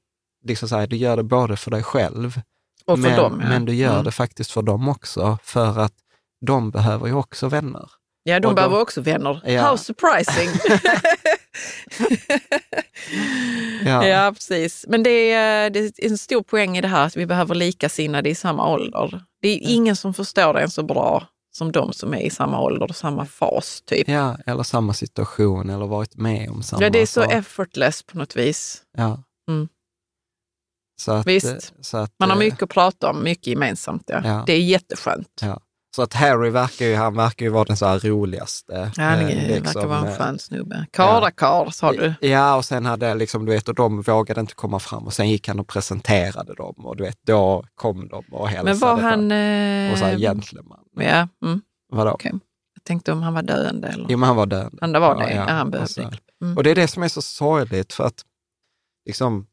A: liksom så här, du gör det både för dig själv,
B: Och för
A: men,
B: dem. Ja.
A: men du gör
B: Mm.
A: det faktiskt för dem också, för att de behöver ju också vänner.
B: Ja, de
A: och
B: behöver
A: de-
B: också vänner.
A: Ja.
B: How surprising!
A: Ja.
B: ja, precis. Men det är, det är en stor poäng i det här att vi behöver likasinnade i samma ålder. Det är ingen som förstår det så bra som de som är i samma ålder och samma fas. typ.
A: Ja, eller samma situation eller varit med om samma
B: Ja, det är så
A: sak.
B: effortless på något vis.
A: Ja.
B: Mm.
A: Så att,
B: Visst.
A: Så att,
B: Man har
A: eh,
B: mycket att prata om, mycket gemensamt. Ja.
A: Ja.
B: Det är jätteskönt.
A: Ja. Så att Harry verkar ju, han verkar ju vara den så här roligaste.
B: Ja, han
A: eh, liksom,
B: verkar vara en
A: eh,
B: skön snubbe. Karakar, sa du.
A: Ja, och sen hade liksom, du vet, och de vågade inte komma fram och sen gick han och presenterade dem och du vet, då kom de och hälsade
B: Men var han... Eh,
A: Och så här gentleman.
B: Ja, mm.
A: Vadå?
B: okej. tänkte om han var döende. Eller?
A: Jo, men han var död.
B: Han var det,
A: Ja,
B: ja,
A: ja.
B: han behövde
A: så-
B: hjälp. Mm.
A: Och det är det som är så sorgligt för att liksom,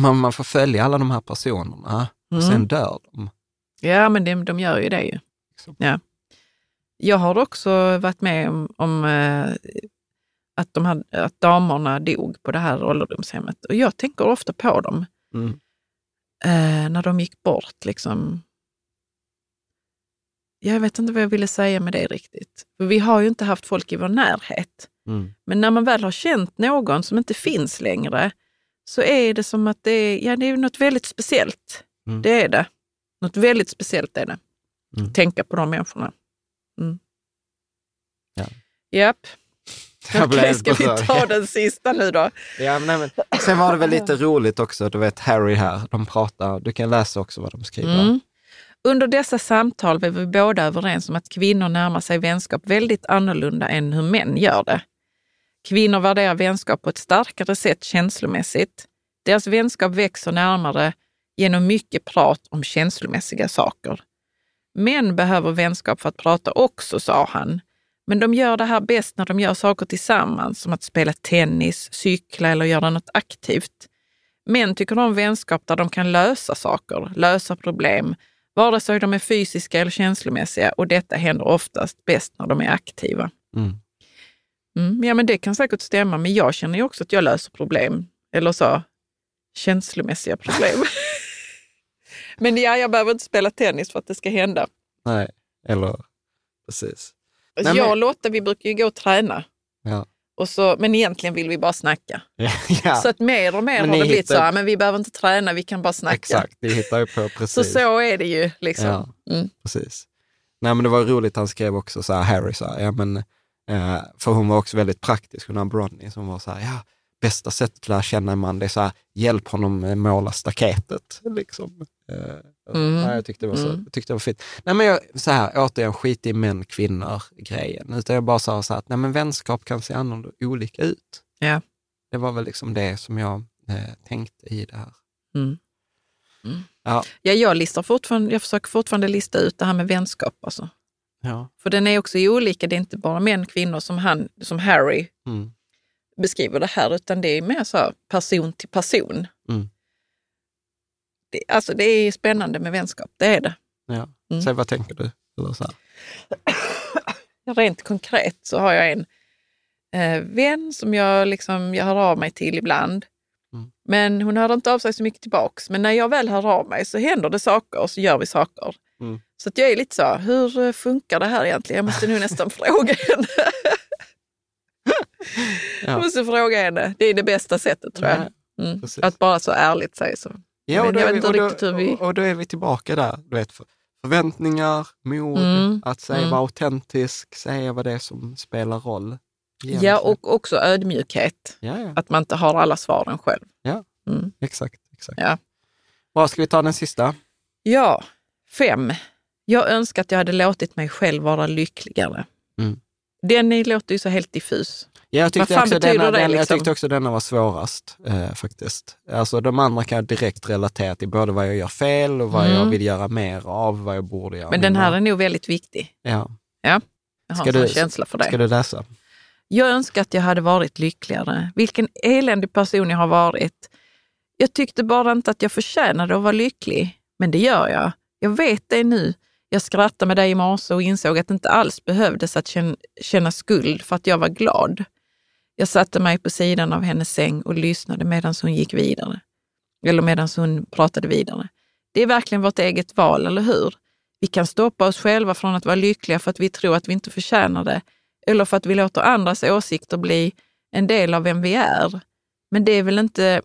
A: man, man får följa alla de här personerna och
B: Mm.
A: sen dör de.
B: Ja, men de, de gör ju det ju. Ja. Jag har också varit med om, om eh, att, de hade, att damerna dog på det här ålderdomshemmet. Och jag tänker ofta på dem
A: Mm.
B: eh, när de gick bort. Liksom. Jag vet inte vad jag ville säga med det riktigt. För vi har ju inte haft folk i vår närhet.
A: Mm.
B: Men när man väl har känt någon som inte finns längre så är det som att det är, ja, det är något väldigt speciellt.
A: Mm.
B: Det är det. Något väldigt speciellt är det.
A: Mm.
B: Tänka på de människorna. Mm.
A: Ja.
B: Japp.
A: Blev
B: Okej, ska vi ta den sista nu då?
A: Ja, nej, men, sen var det väl lite roligt också, du vet Harry här, de pratar, du kan läsa också vad de skriver.
B: Mm. Under dessa samtal var vi båda överens om att kvinnor närmar sig vänskap väldigt annorlunda än hur män gör det. Kvinnor värderar vänskap på ett starkare sätt känslomässigt. Deras vänskap växer närmare genom mycket prat om känslomässiga saker. Män behöver vänskap för att prata också, sa han. Men de gör det här bäst när de gör saker tillsammans, som att spela tennis, cykla eller göra något aktivt. Män tycker om vänskap där de kan lösa saker, lösa problem, vare sig de är fysiska eller känslomässiga och detta händer oftast bäst när de är aktiva.
A: Mm.
B: Mm, ja, men det kan säkert stämma, men jag känner ju också att jag löser problem. Eller så, känslomässiga problem. men ja, jag behöver inte spela tennis för att det ska hända.
A: Nej, eller precis. Nej,
B: jag och Lotta, vi brukar ju gå och träna.
A: Ja.
B: Och så, men egentligen vill vi bara snacka.
A: Ja.
B: Så att mer och mer
A: Men
B: har
A: ni
B: det blivit
A: hittar-
B: så här, men vi behöver inte träna, vi kan bara snacka.
A: exakt, det hittar ju på precis.
B: Så så är det ju. Liksom.
A: Ja.
B: Mm.
A: Precis. Nej men det var roligt, han skrev också så här, Harry så här, ja men, eh, för hon var också väldigt praktisk, hon har Bronny som var så här, ja, bästa sättet att lära känna en man, det är så här, hjälp honom eh, måla staketet. Liksom. Eh,
B: Mm.
A: ja, jag, tyckte det var så,
B: Mm.
A: tyckte det var fint. Nej men jag, så här, återigen, skit i män, kvinnor grejen, utan jag bara sa så här, att nej men vänskap kan se annorlunda, olika ut.
B: Ja.
A: Det var väl liksom det som jag eh, tänkte i det här.
B: Mm. Mm.
A: Ja.
B: Ja, jag, listar fortfarande, jag försöker fortfarande lista ut det här med vänskap. Alltså.
A: Ja.
B: För den är också olika, det är inte bara män kvinnor som, han, som Harry
A: Mm.
B: beskriver det här, utan det är mer så här person till person. Det, alltså det är spännande med vänskap, det är det.
A: Ja.
B: Mm.
A: Så vad tänker du? Eller så här.
B: Rent konkret så har jag en eh, vän som jag, liksom, jag hör av mig till ibland.
A: Mm.
B: Men hon hör inte av sig så mycket tillbaks. Men när jag väl hör av mig så händer det saker och så gör vi saker.
A: Mm.
B: Så att jag är lite så, hur eh, funkar det här egentligen? Jag måste nu nästan fråga henne. Jag
A: Ja.
B: måste fråga henne. Det är det bästa sättet tror jag.
A: Ja,
B: Mm. Att bara så ärligt säga så.
A: Ja, och då,
B: jag
A: är
B: vet
A: vi,
B: inte riktigt hur vi-
A: och, då är vi tillbaka där. Du vet, för, förväntningar, mod,
B: Mm.
A: att säga
B: Mm.
A: vara autentisk, säga vad det är som spelar roll. Igen,
B: Ja, och också ödmjukhet.
A: ja, ja,
B: Att man inte har alla svaren själv.
A: Ja.
B: Mm.
A: exakt. exakt.
B: Ja.
A: Bra, ska vi ta den sista?
B: Ja, fem. Jag önskar att jag hade låtit mig själv vara lyckligare.
A: Mm.
B: Den låter ju så helt diffus.
A: Ja, jag, tyckte också denna,
B: det,
A: den, jag
B: liksom?
A: tyckte också denna var svårast eh, faktiskt. Alltså de andra kan jag direkt relatera till både vad jag gör fel och vad
B: Mm.
A: jag vill göra mer av, vad jag borde göra
B: Men den här är nog väldigt viktig.
A: Ja.
B: Jag har
A: Ska
B: en sån
A: du-
B: känsla för det.
A: Ska du läsa?
B: Jag önskar att jag hade varit lyckligare. Vilken eländig person jag har varit. Jag tyckte bara inte att jag förtjänade att vara lycklig. Men det gör jag. Jag vet det nu. Jag skrattade med dig i morse och insåg att det inte alls behövdes att känna skuld för att jag var glad. Jag satte mig på sidan av hennes säng och lyssnade medan hon gick vidare. Eller medan hon pratade vidare. Det är verkligen vårt eget val, eller hur? Vi kan stoppa oss själva från att vara lyckliga för att vi tror att vi inte förtjänar det eller för att vi låter andras åsikter bli en del av vem vi är. Men det är väl inte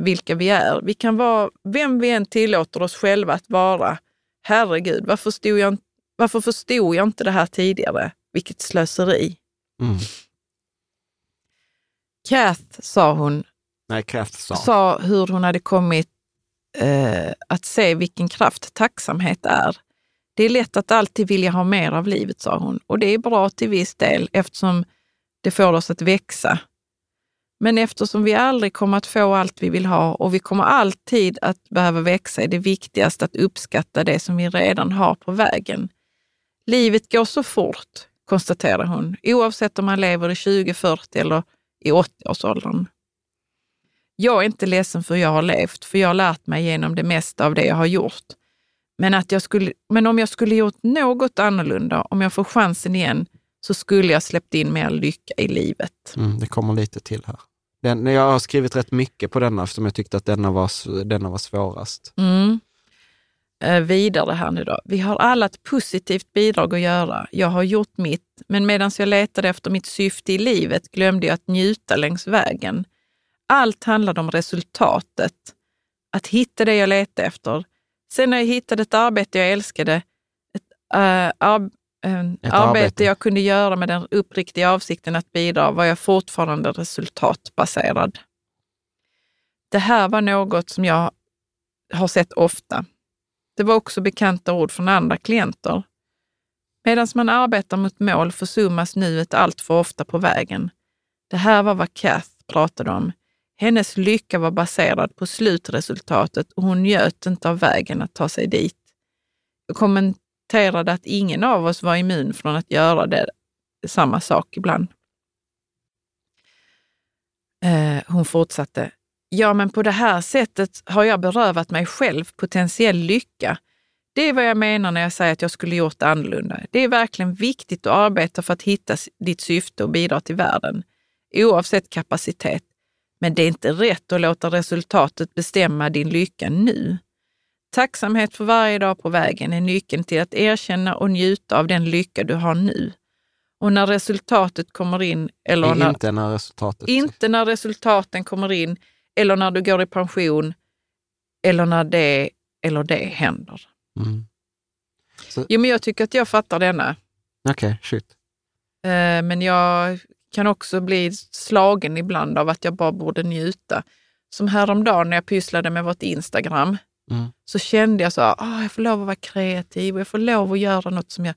B: vilka vi är. Vi kan vara vem vi än tillåter oss själva att vara. Herregud, varför förstod jag, varför förstod jag inte det här tidigare? Vilket slöseri.
A: Mm.
B: Kath, sa hon,
A: Nej, Kraft sa.
B: sa hur hon hade kommit eh, att se vilken kraft tacksamhet är. Det är lätt att alltid vilja ha mer av livet, sa hon. Och det är bra till viss del eftersom det får oss att växa. Men eftersom vi aldrig kommer att få allt vi vill ha och vi kommer alltid att behöva växa är det viktigast att uppskatta det som vi redan har på vägen. Livet går så fort, konstaterar hon, oavsett om man lever i 20, 40 eller i 80-årsåldern. Jag är inte ledsen för jag har levt, för jag har lärt mig genom det mesta av det jag har gjort. Men, att jag skulle, men om jag skulle gjort något annorlunda, om jag får chansen igen, så skulle jag släppt in mer lycka i livet.
A: Mm, det kommer lite till här. Den, jag har skrivit rätt mycket på denna eftersom jag tyckte att denna var, denna var svårast.
B: Mm. Eh, vidare här nu då. Vi har alla ett positivt bidrag att göra. Jag har gjort mitt, men medan jag letade efter mitt syfte i livet glömde jag att njuta längs vägen. Allt handlade om resultatet. Att hitta det jag letade efter. Sen när jag hittade ett arbete jag älskade, ett, uh, ar ett arbete, arbete jag kunde göra med den uppriktiga avsikten att bidra, var jag fortfarande resultatbaserad. Det här var något som jag har sett ofta. Det var också bekanta ord från andra klienter. Medan man arbetar mot mål försummas nuet allt för ofta på vägen. Det här var vad Kath pratade om. Hennes lycka var baserad på slutresultatet och hon njöt inte av vägen att ta sig dit. Jag kommenterade att ingen av oss var immun från att göra det, samma sak ibland. Eh, hon fortsatte. Ja, men på det här sättet har jag berövat mig själv potentiell lycka. Det är vad jag menar när jag säger att jag skulle gjort annorlunda. Det är verkligen viktigt att arbeta för att hitta ditt syfte och bidra till världen, oavsett kapacitet. Men det är inte rätt att låta resultatet bestämma din lycka nu. Tacksamhet för varje dag på vägen är nyckeln till att erkänna och njuta av den lycka du har nu. Och när resultatet kommer in, eller när,
A: inte när resultatet...
B: Inte när resultaten kommer in, eller när du går i pension, eller när det eller det händer.
A: Mm.
B: Så... Jo, men jag tycker att jag fattar denna.
A: Okej, okay, shit.
B: Eh, men jag kan också bli slagen ibland av att jag bara borde njuta. Som häromdagen när jag pysslade med vårt Instagram,
A: mm.
B: så kände jag så här, oh, jag får lov att vara kreativ och jag får lov att göra något som jag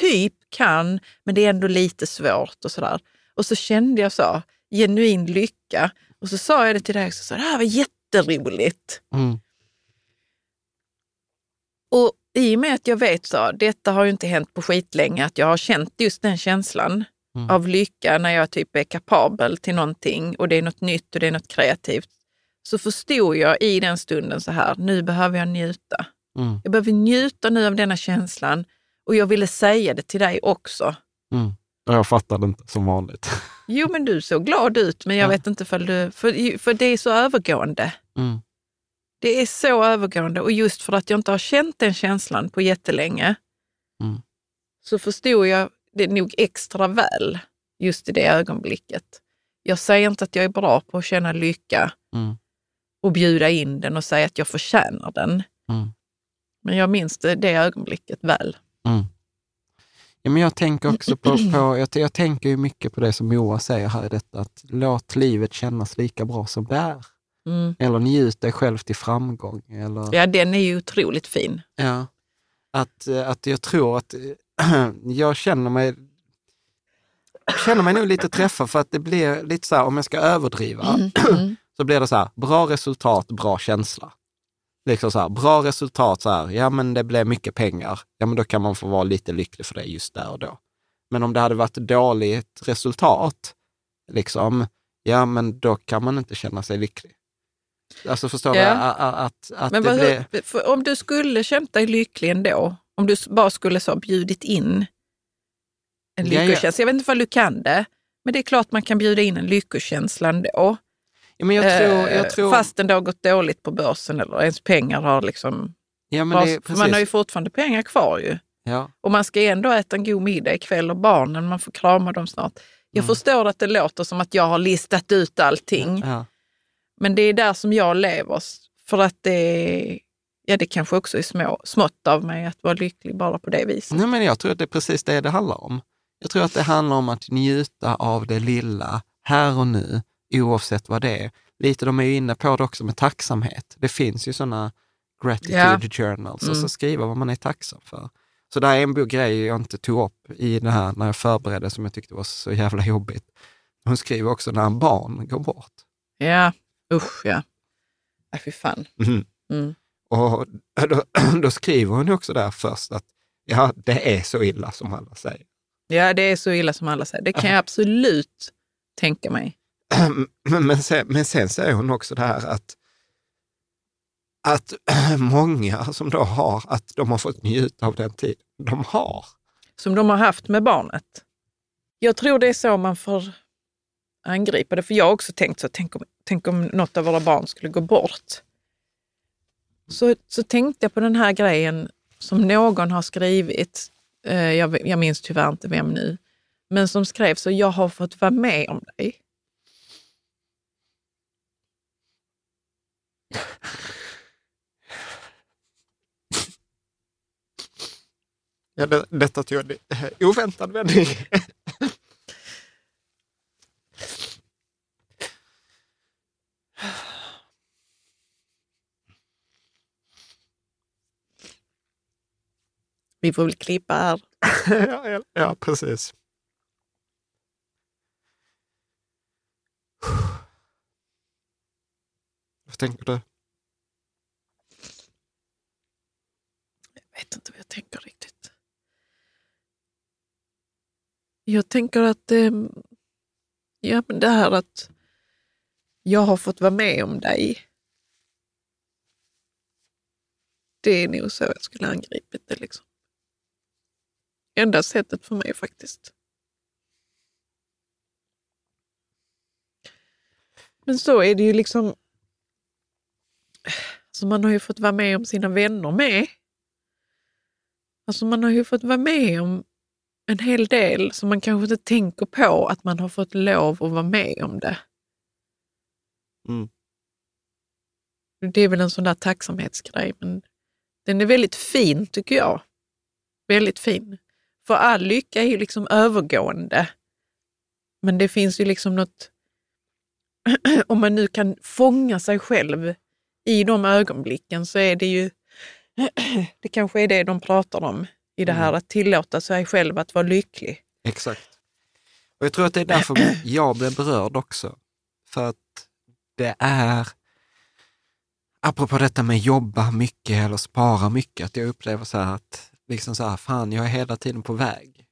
B: typ kan, men det är ändå lite svårt och sådär. Och så kände jag så, genuin lycka. Och så sa jag det till dig också, så det här var jätteroligt.
A: Mm.
B: Och i och med att jag vet så, detta har ju inte hänt på skitlänge, att jag har känt just den känslan mm. av lycka när jag typ är kapabel till någonting och det är något nytt och det är något kreativt. Så förstod jag i den stunden så här, nu behöver jag njuta.
A: Mm.
B: Jag behöver njuta nu av denna känslan och jag ville säga det till dig också.
A: Mm. Jag fattade inte som vanligt.
B: Jo, men du såg glad ut, men jag ja. vet inte för du... För, för det är så övergående.
A: Mm.
B: Det är så övergående och just för att jag inte har känt den känslan på jättelänge
A: mm.
B: så förstod jag det nog extra väl just i det ögonblicket. Jag säger inte att jag är bra på att känna lycka
A: mm.
B: och bjuda in den och säga att jag förtjänar den.
A: Mm.
B: Men jag minns det, det ögonblicket väl.
A: Ja, men jag tänker också på, på jag, jag, tänker ju mycket på det som Moa säger här i detta, att låt livet kännas lika bra som det är.
B: Mm.
A: Eller njut dig själv till framgång. Eller...
B: Ja, den är ju otroligt fin.
A: Ja. Att, att jag tror att jag känner mig känner mig nog lite träffad för att det blir lite så här, om jag ska överdriva,
B: mm, mm.
A: så blir det så här, bra resultat, bra känsla. Liksom så här, bra resultat, så här, ja men det blev mycket pengar, ja men då kan man få vara lite lycklig för det just där och då. Men om det hade varit dåligt resultat, liksom, ja men då kan man inte känna sig lycklig. Alltså förstår
B: ja.
A: du? Att, att,
B: men vad, blir... om du skulle känt dig lycklig ändå, om du bara skulle så bjudit in en lyckokänsla. Ja, ja. Jag vet inte om du kan det, men det är klart man kan bjuda in en lyckokänsla ändå.
A: Ja, men jag tror, jag eh, tror...
B: Fastän det har gått dåligt på börsen eller ens pengar har liksom...
A: Ja, men det,
B: för man har ju fortfarande pengar kvar ju.
A: Ja.
B: Och man ska ändå äta en god middag ikväll och barnen, man får krama dem snart. Jag mm. förstår att det låter som att jag har listat ut allting.
A: Ja.
B: Men det är där som jag lever. För att det, ja, det kanske också är små, smått av mig att vara lycklig bara på det viset.
A: Nej, men jag tror att det är precis det det handlar om. Jag tror att det handlar om att njuta av det lilla här och nu, oavsett vad det är. Lite, de är ju inne på det också med tacksamhet. Det finns ju sådana gratitude ja. journals, mm. och så skriva vad man är tacksam för. Så det är en grej jag inte tog upp i det här när jag förberedde, som jag tyckte var så jävla jobbigt. Hon skriver också när en barn går bort.
B: Ja, usch ja. Nej, fy fan.
A: Mm.
B: Mm.
A: Och då, då, skriver hon också där först att Ja, det är så illa som alla säger.
B: Ja, det är så illa som alla säger. Det kan jag absolut tänka mig.
A: Men, sen, men sen säger hon också det här att, att många som då har, att de har fått njuta av den tid de har.
B: Som de har haft med barnet. Jag tror det är så man får angripa det. För jag har också tänkt så, tänk om, tänk om något av våra barn skulle gå bort. Så, så tänkte jag på den här grejen som någon har skrivit. Eh, jag, jag minns tyvärr inte vem nu. Men som skrev så, jag har fått vara med om dig.
A: Ja, det, detta tog jag en oväntad vändning.
B: Vi får väl klippa här.
A: ja, ja, ja, precis. Vad tänker du?
B: Jag vet inte vad jag tänker riktigt. Jag tänker att eh, ja, men det här att jag har fått vara med om dig. Det är nog så jag skulle angripit det. Liksom. Enda sättet för mig faktiskt. Men så är det ju liksom. Alltså man har ju fått vara med om sina vänner med. Alltså man har ju fått vara med om en hel del som man kanske inte tänker på att man har fått lov att vara med om det.
A: Mm.
B: Det är väl en sån där tacksamhetsgrej, men den är väldigt fin tycker jag. Väldigt fin. För all lycka är ju liksom övergående. Men det finns ju liksom något, om man nu kan fånga sig själv i de ögonblicken så är det ju, det kanske är det de pratar om i det här
A: Mm.
B: att tillåta sig själv att vara lycklig.
A: Exakt. Och jag tror att det är därför jag blev berörd också. För att det är, apropå detta med jobba mycket eller spara mycket, att jag upplever så här att, liksom så här, fan jag är hela tiden på väg.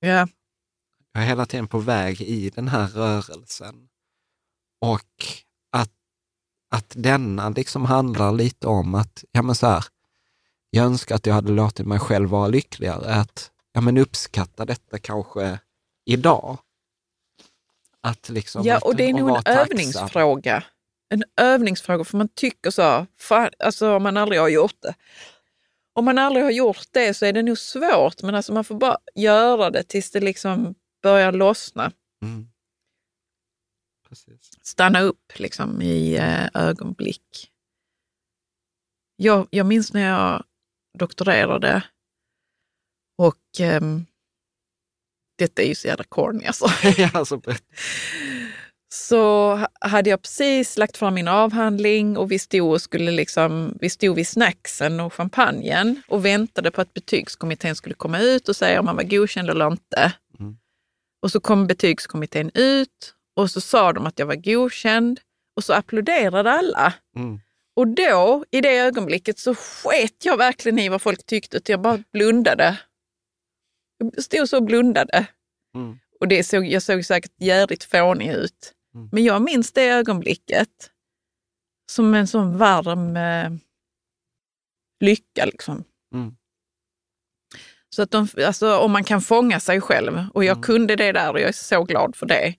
B: Ja,
A: Jag är hela tiden på väg i den här rörelsen. Och att, att denna liksom handlar lite om att, ja men så här, jag önskar att jag hade låtit mig själv vara lyckligare. Att ja, men uppskatta detta kanske idag. Att liksom,
B: ja och det är nog en
A: tacksam.
B: övningsfråga. En övningsfråga, för man tycker så, fan, alltså om man aldrig har gjort det. Om man aldrig har gjort det så är det nog svårt, men alltså man får bara göra det tills det liksom börjar lossna.
A: Mm.
B: Stanna upp liksom, i eh, ögonblick. Jag, jag minns när jag doktorerade och ehm, detta är ju så jävla corny alltså.
A: ja, alltså,
B: Så ha- hade jag precis lagt fram min avhandling och vi stod, och skulle liksom, vi stod vid snacksen och champagnen och väntade på att betygskommittén skulle komma ut och säga om man var godkänd eller inte.
A: Mm.
B: Och så kom betygskommittén ut och så sa de att jag var godkänd och så applåderade alla.
A: mm.
B: Och då, i det ögonblicket, så sket jag verkligen i vad folk tyckte, utan jag bara blundade. Jag stod så och blundade.
A: Mm.
B: Och det såg, jag såg säkert jävligt fånig ut.
A: Mm.
B: Men jag minns det ögonblicket som en sån varm eh, lycka. Liksom.
A: Mm.
B: Så att de, alltså, om man kan fånga sig själv, och jag
A: Mm.
B: kunde det där och jag är så glad för det.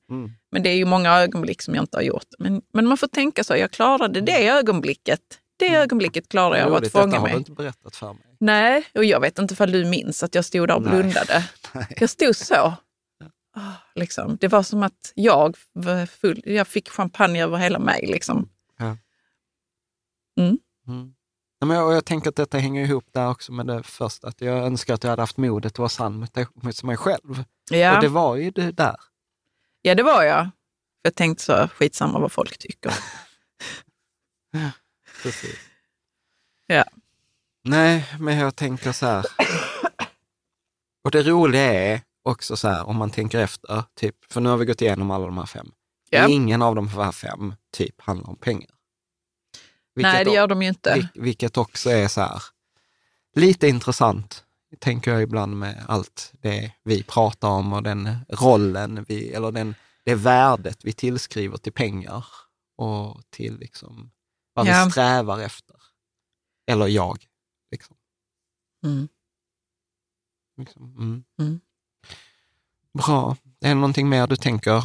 A: Mm.
B: Men det är ju många ögonblick som jag inte har gjort. Men, men man får tänka så, jag klarade det ögonblicket. Det ögonblicket klarade jag av att fånga
A: detta har
B: mig.
A: du inte berättat för mig.
B: Nej, och jag vet inte ifall du minns att jag stod där och
A: Nej.
B: blundade.
A: Nej.
B: Jag stod så. Ah, liksom. Det var som att jag full. Jag fick champagne över hela mig. Liksom.
A: Mm. Ja, men jag, jag tänker att detta hänger ihop där också med det första, att jag önskar att jag hade haft modet att vara sann mot, mot mig själv.
B: Ja.
A: Och det var ju det där.
B: Ja, det var jag. Jag tänkte så, skitsamma vad folk tycker.
A: Precis.
B: Ja.
A: Nej, men jag tänker så här. Och det roliga är också så här, om man tänker efter, typ, för nu har vi gått igenom alla de här fem.
B: Ja.
A: Ingen av de här fem typ handlar om pengar.
B: Nej, det gör de ju inte.
A: vil- vilket också är så här, lite intressant tänker jag ibland med allt det vi pratar om och den rollen vi, eller den, det värdet vi tillskriver till pengar och till liksom vad
B: Ja.
A: vi strävar efter. Eller jag. Liksom.
B: Mm.
A: Liksom. Mm.
B: Mm.
A: Bra. Är det någonting mer du tänker?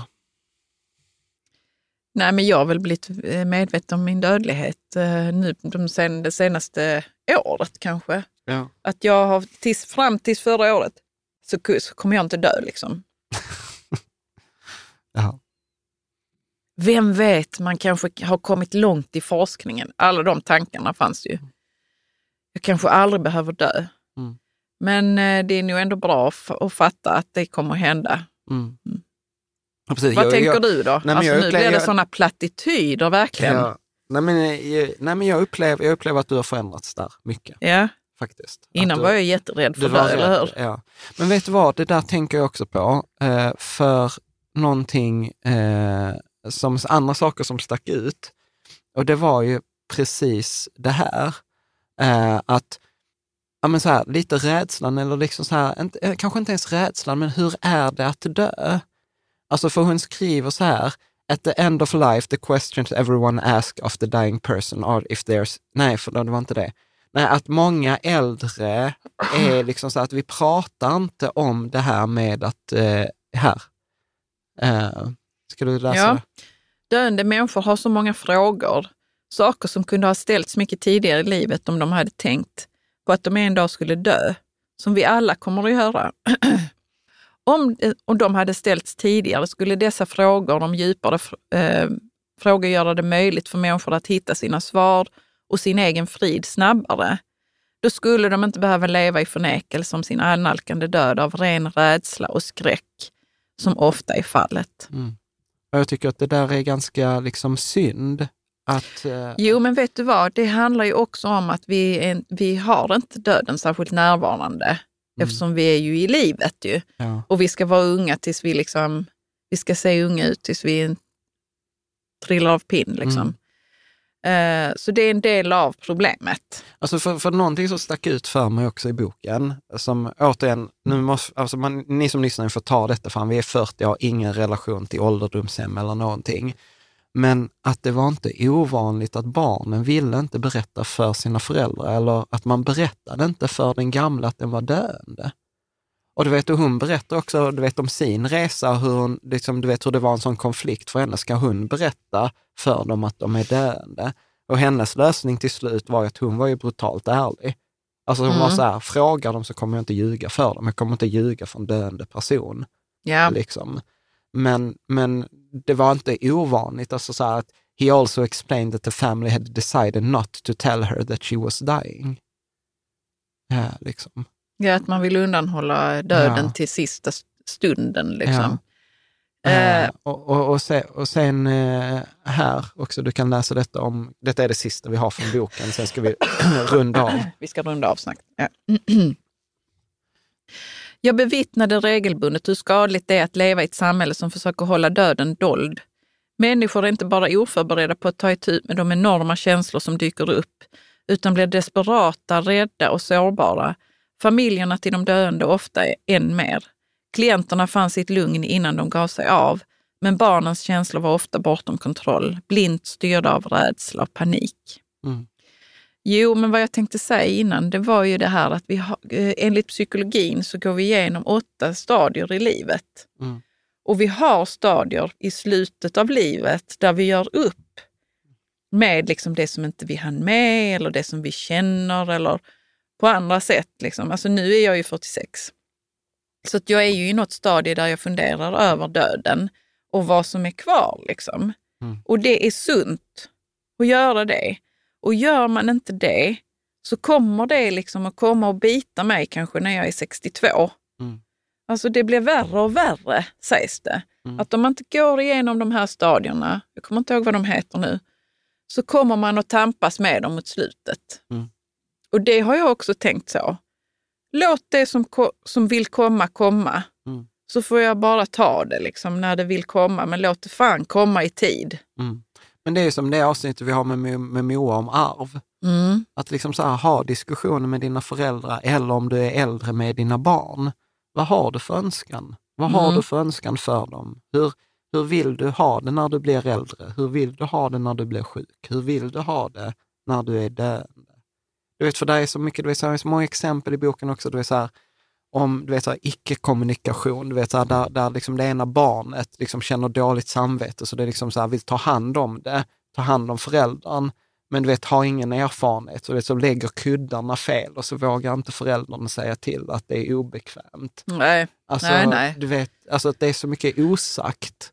B: Nej, men jag har väl blivit eh, medveten om min dödlighet eh, nu de sen, det senaste året kanske.
A: Ja.
B: Att jag har, tills, fram tills förra året, så, så kommer jag inte dö liksom.
A: ja.
B: Vem vet, man kanske har kommit långt i forskningen. Alla de tankarna fanns ju. Jag kanske aldrig behöver dö.
A: Mm.
B: Men eh, det är nog ändå bra att fatta att det kommer hända.
A: Mm. Ja, precis.
B: Vad
A: Jag-
B: tänker
A: jag-
B: du då?
A: men
B: alltså,
A: jag
B: nu blir det sådana plattityder verkligen. Ja.
A: Ja. Nej, men, eh, nej, men jag, upplever, jag upplever att du har förändrats där mycket, faktiskt.
B: Innan
A: du,
B: var jag jätterädd för dö, eller hur?
A: Ja. Men vet du vad, det där tänker jag också på. Eh, för någonting, eh, som andra saker som stack ut, och det var ju precis det här, eh, att ja, men så här, lite rädslan, eller liksom så här, inte, eh, kanske inte ens rädslan, men hur är det att dö? Alltså för hon skriver så här, at the end of life the questions everyone asks of the dying person are if there's, nej för det var inte det. Nej, att många äldre är liksom så att vi pratar inte om det här med att, eh, här. Eh, ska du läsa
B: Ja.
A: det?
B: Döende människor har så många frågor. Saker som kunde ha ställts mycket tidigare i livet om de hade tänkt på att de en dag skulle dö. Som vi alla kommer att göra. om, om de hade ställts tidigare skulle dessa frågor, de djupare eh, frågor, göra det möjligt för människor att hitta sina svar och sin egen frid snabbare. Då skulle de inte behöva leva i förnekelse om sin annalkande död av ren rädsla och skräck, som ofta är fallet.
A: Mm. Jag tycker att det där är ganska liksom synd. Att, eh,
B: Jo, men vet du vad? Det handlar ju också om att vi, är, vi har inte döden särskilt närvarande eftersom vi är ju i livet ju.
A: ja.
B: Och vi ska vara unga tills vi liksom, vi ska se unga ut tills vi trillar av pinn liksom. Eh, Eh, så det är en del av problemet.
A: Alltså för, för någonting som stack ut för mig också i boken, som återigen, nu måste, alltså man, ni som lyssnar får ta detta fram, vi är 40, och har ingen relation till ålderdomshem eller någonting. Men att det var inte ovanligt att barnen ville inte berätta för sina föräldrar, eller att man berättade inte för den gamla att den var döende. Och du vet, och hon berättar också du vet, om sin resa, hur, hon, liksom, du vet, hur det var en sån konflikt för henne. Ska hon berätta för dem att de är döende? Och hennes lösning till slut var att hon var ju brutalt ärlig. Alltså hon var
B: Mm.
A: så här, fråga dem så kommer jag inte ljuga för dem. Jag kommer inte ljuga för en döende person.
B: Ja,
A: Liksom. Men, men det var inte ovanligt. Alltså så här att he also explained that the family had decided not to tell her that she was dying. Ja, liksom.
B: Ja att man vill undanhålla döden
A: Ja.
B: till sista stunden liksom.
A: Eh,
B: Eh,
A: och, och, och, se, och sen eh, här också, du kan läsa detta om, detta är det sista vi har från boken, sen ska vi runda av.
B: Vi ska runda av snart. Ja. Jag bevittnade regelbundet hur skadligt det är att leva i ett samhälle som försöker hålla döden dold. Människor är inte bara oförberedda på att ta itu med de enorma känslor som dyker upp, utan blir desperata, rädda och sårbara. Familjerna till de döende ofta än mer. Klienterna fann sitt lugn innan de gav sig av, men barnens känslor var ofta bortom kontroll, blint styrda av rädsla och panik.
A: Mm.
B: Jo, men vad jag tänkte säga innan, det var ju det här att vi har, eh, enligt psykologin så går vi igenom åtta stadier i livet.
A: Mm.
B: Och vi har stadier i slutet av livet där vi gör upp med liksom det som inte vi hann med eller det som vi känner eller på andra sätt. Liksom. Alltså nu är jag ju 46. Så jag är ju i något stadie där jag funderar över döden och vad som är kvar. Liksom.
A: Mm.
B: Och det är sunt att göra det. Och gör man inte det så kommer det liksom att komma och bita mig kanske när jag är 62.
A: Mm.
B: Alltså det blir värre och värre sägs det.
A: Mm.
B: Att om man inte går igenom de här stadierna, jag kommer inte ihåg vad de heter nu, så kommer man att tampas med dem mot slutet.
A: Mm.
B: Och det har jag också tänkt så. Låt det som, som vill komma komma.
A: Mm.
B: Så får jag bara ta det liksom när det vill komma, men låt det fan komma i tid.
A: Mm. Men det är som det avsnittet vi har med, med Moa om arv.
B: Mm.
A: Att liksom så här, ha diskussioner med dina föräldrar eller om du är äldre med dina barn. Vad har du för önskan? Vad har
B: Mm.
A: du för önskan för dem? Hur, hur vill du ha det när du blir äldre? Hur vill du ha det när du blir sjuk? Hur vill du ha det när du är döende? Du vet, för det är så mycket, du vet, så här, så många exempel i boken också, du vet, så här, om du vet, icke-kommunikation, du vet, så här, där, där liksom det ena barnet liksom känner dåligt samvete, så det liksom så här, vill ta hand om det, ta hand om föräldern, men du vet, har ingen erfarenhet, så det så lägger kuddarna fel och så vågar inte föräldern säga till att det är obekvämt.
B: Nej.
A: Alltså,
B: Nej, nej.
A: Du vet, alltså att det är så mycket osagt.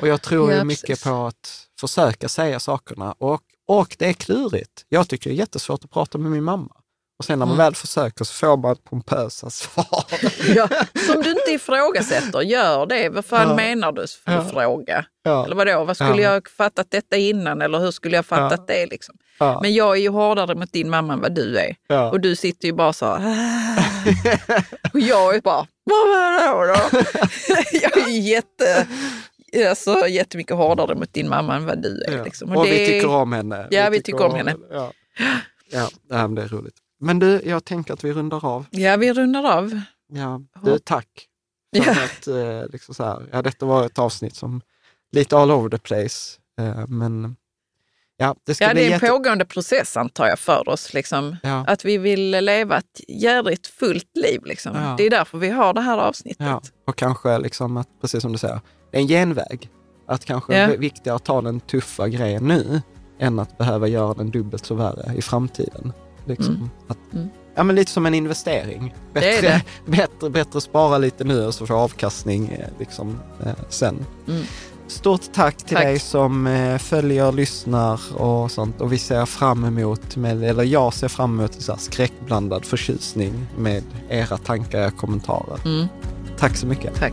A: Och jag tror
B: Ja,
A: ju mycket
B: precis.
A: på att försöka säga sakerna. Och, och det är klurigt. Jag tycker det är jättesvårt att prata med min mamma. Och sen när man
B: Mm.
A: väl försöker så får man pompösa svar.
B: Ja, som du inte ifrågasätter, gör det. Vad fan
A: Ja.
B: menar du för
A: Ja.
B: fråga?
A: Ja.
B: Eller vadå, vad skulle
A: Ja.
B: jag fattat detta innan eller hur skulle jag fattat det? Liksom? Men jag är ju hårdare mot din mamma än vad du är. Och du sitter ju bara så "Ah." Och jag är bara, vad var det då? jag är jätte, alltså, jättemycket hårdare mot din mamma än vad du är.
A: Ja.
B: Liksom.
A: Och, vi
B: det-
A: tycker om henne.
B: Ja, vi tycker om henne.
A: Ja, ja det är roligt. Men du, jag tänker att vi rundar av.
B: Ja, vi rundar av.
A: Ja, du, tack. För
B: Ja.
A: att, eh, liksom så här, ja, detta var ett avsnitt som lite all over the place. Eh, men ja, det
B: Ja, det är en
A: jätte...
B: pågående process antar jag för oss. Liksom.
A: Ja.
B: Att vi vill leva ett jädrigt fullt liv. Liksom.
A: Ja.
B: Det är därför vi har det här avsnittet.
A: Och kanske liksom att, precis som du säger, det är en genväg. Att kanske
B: Ja.
A: är viktigare att ta den tuffa grejen nu än att behöva göra den dubbelt så värre i framtiden. Liksom,
B: Mm.
A: Att,
B: Mm.
A: Ja, men lite som en investering.
B: Det
A: Bättre,
B: det.
A: bättre, bättre spara lite nu och så få avkastning eh, liksom, eh, sen.
B: Mm.
A: Stort tack till
B: Tack.
A: dig som eh, följer, lyssnar och sånt. Och vi ser fram emot, med, eller jag ser fram emot så här skräckblandad förtjusning med era tankar och kommentarer.
B: Mm.
A: Tack så mycket.
B: Tack.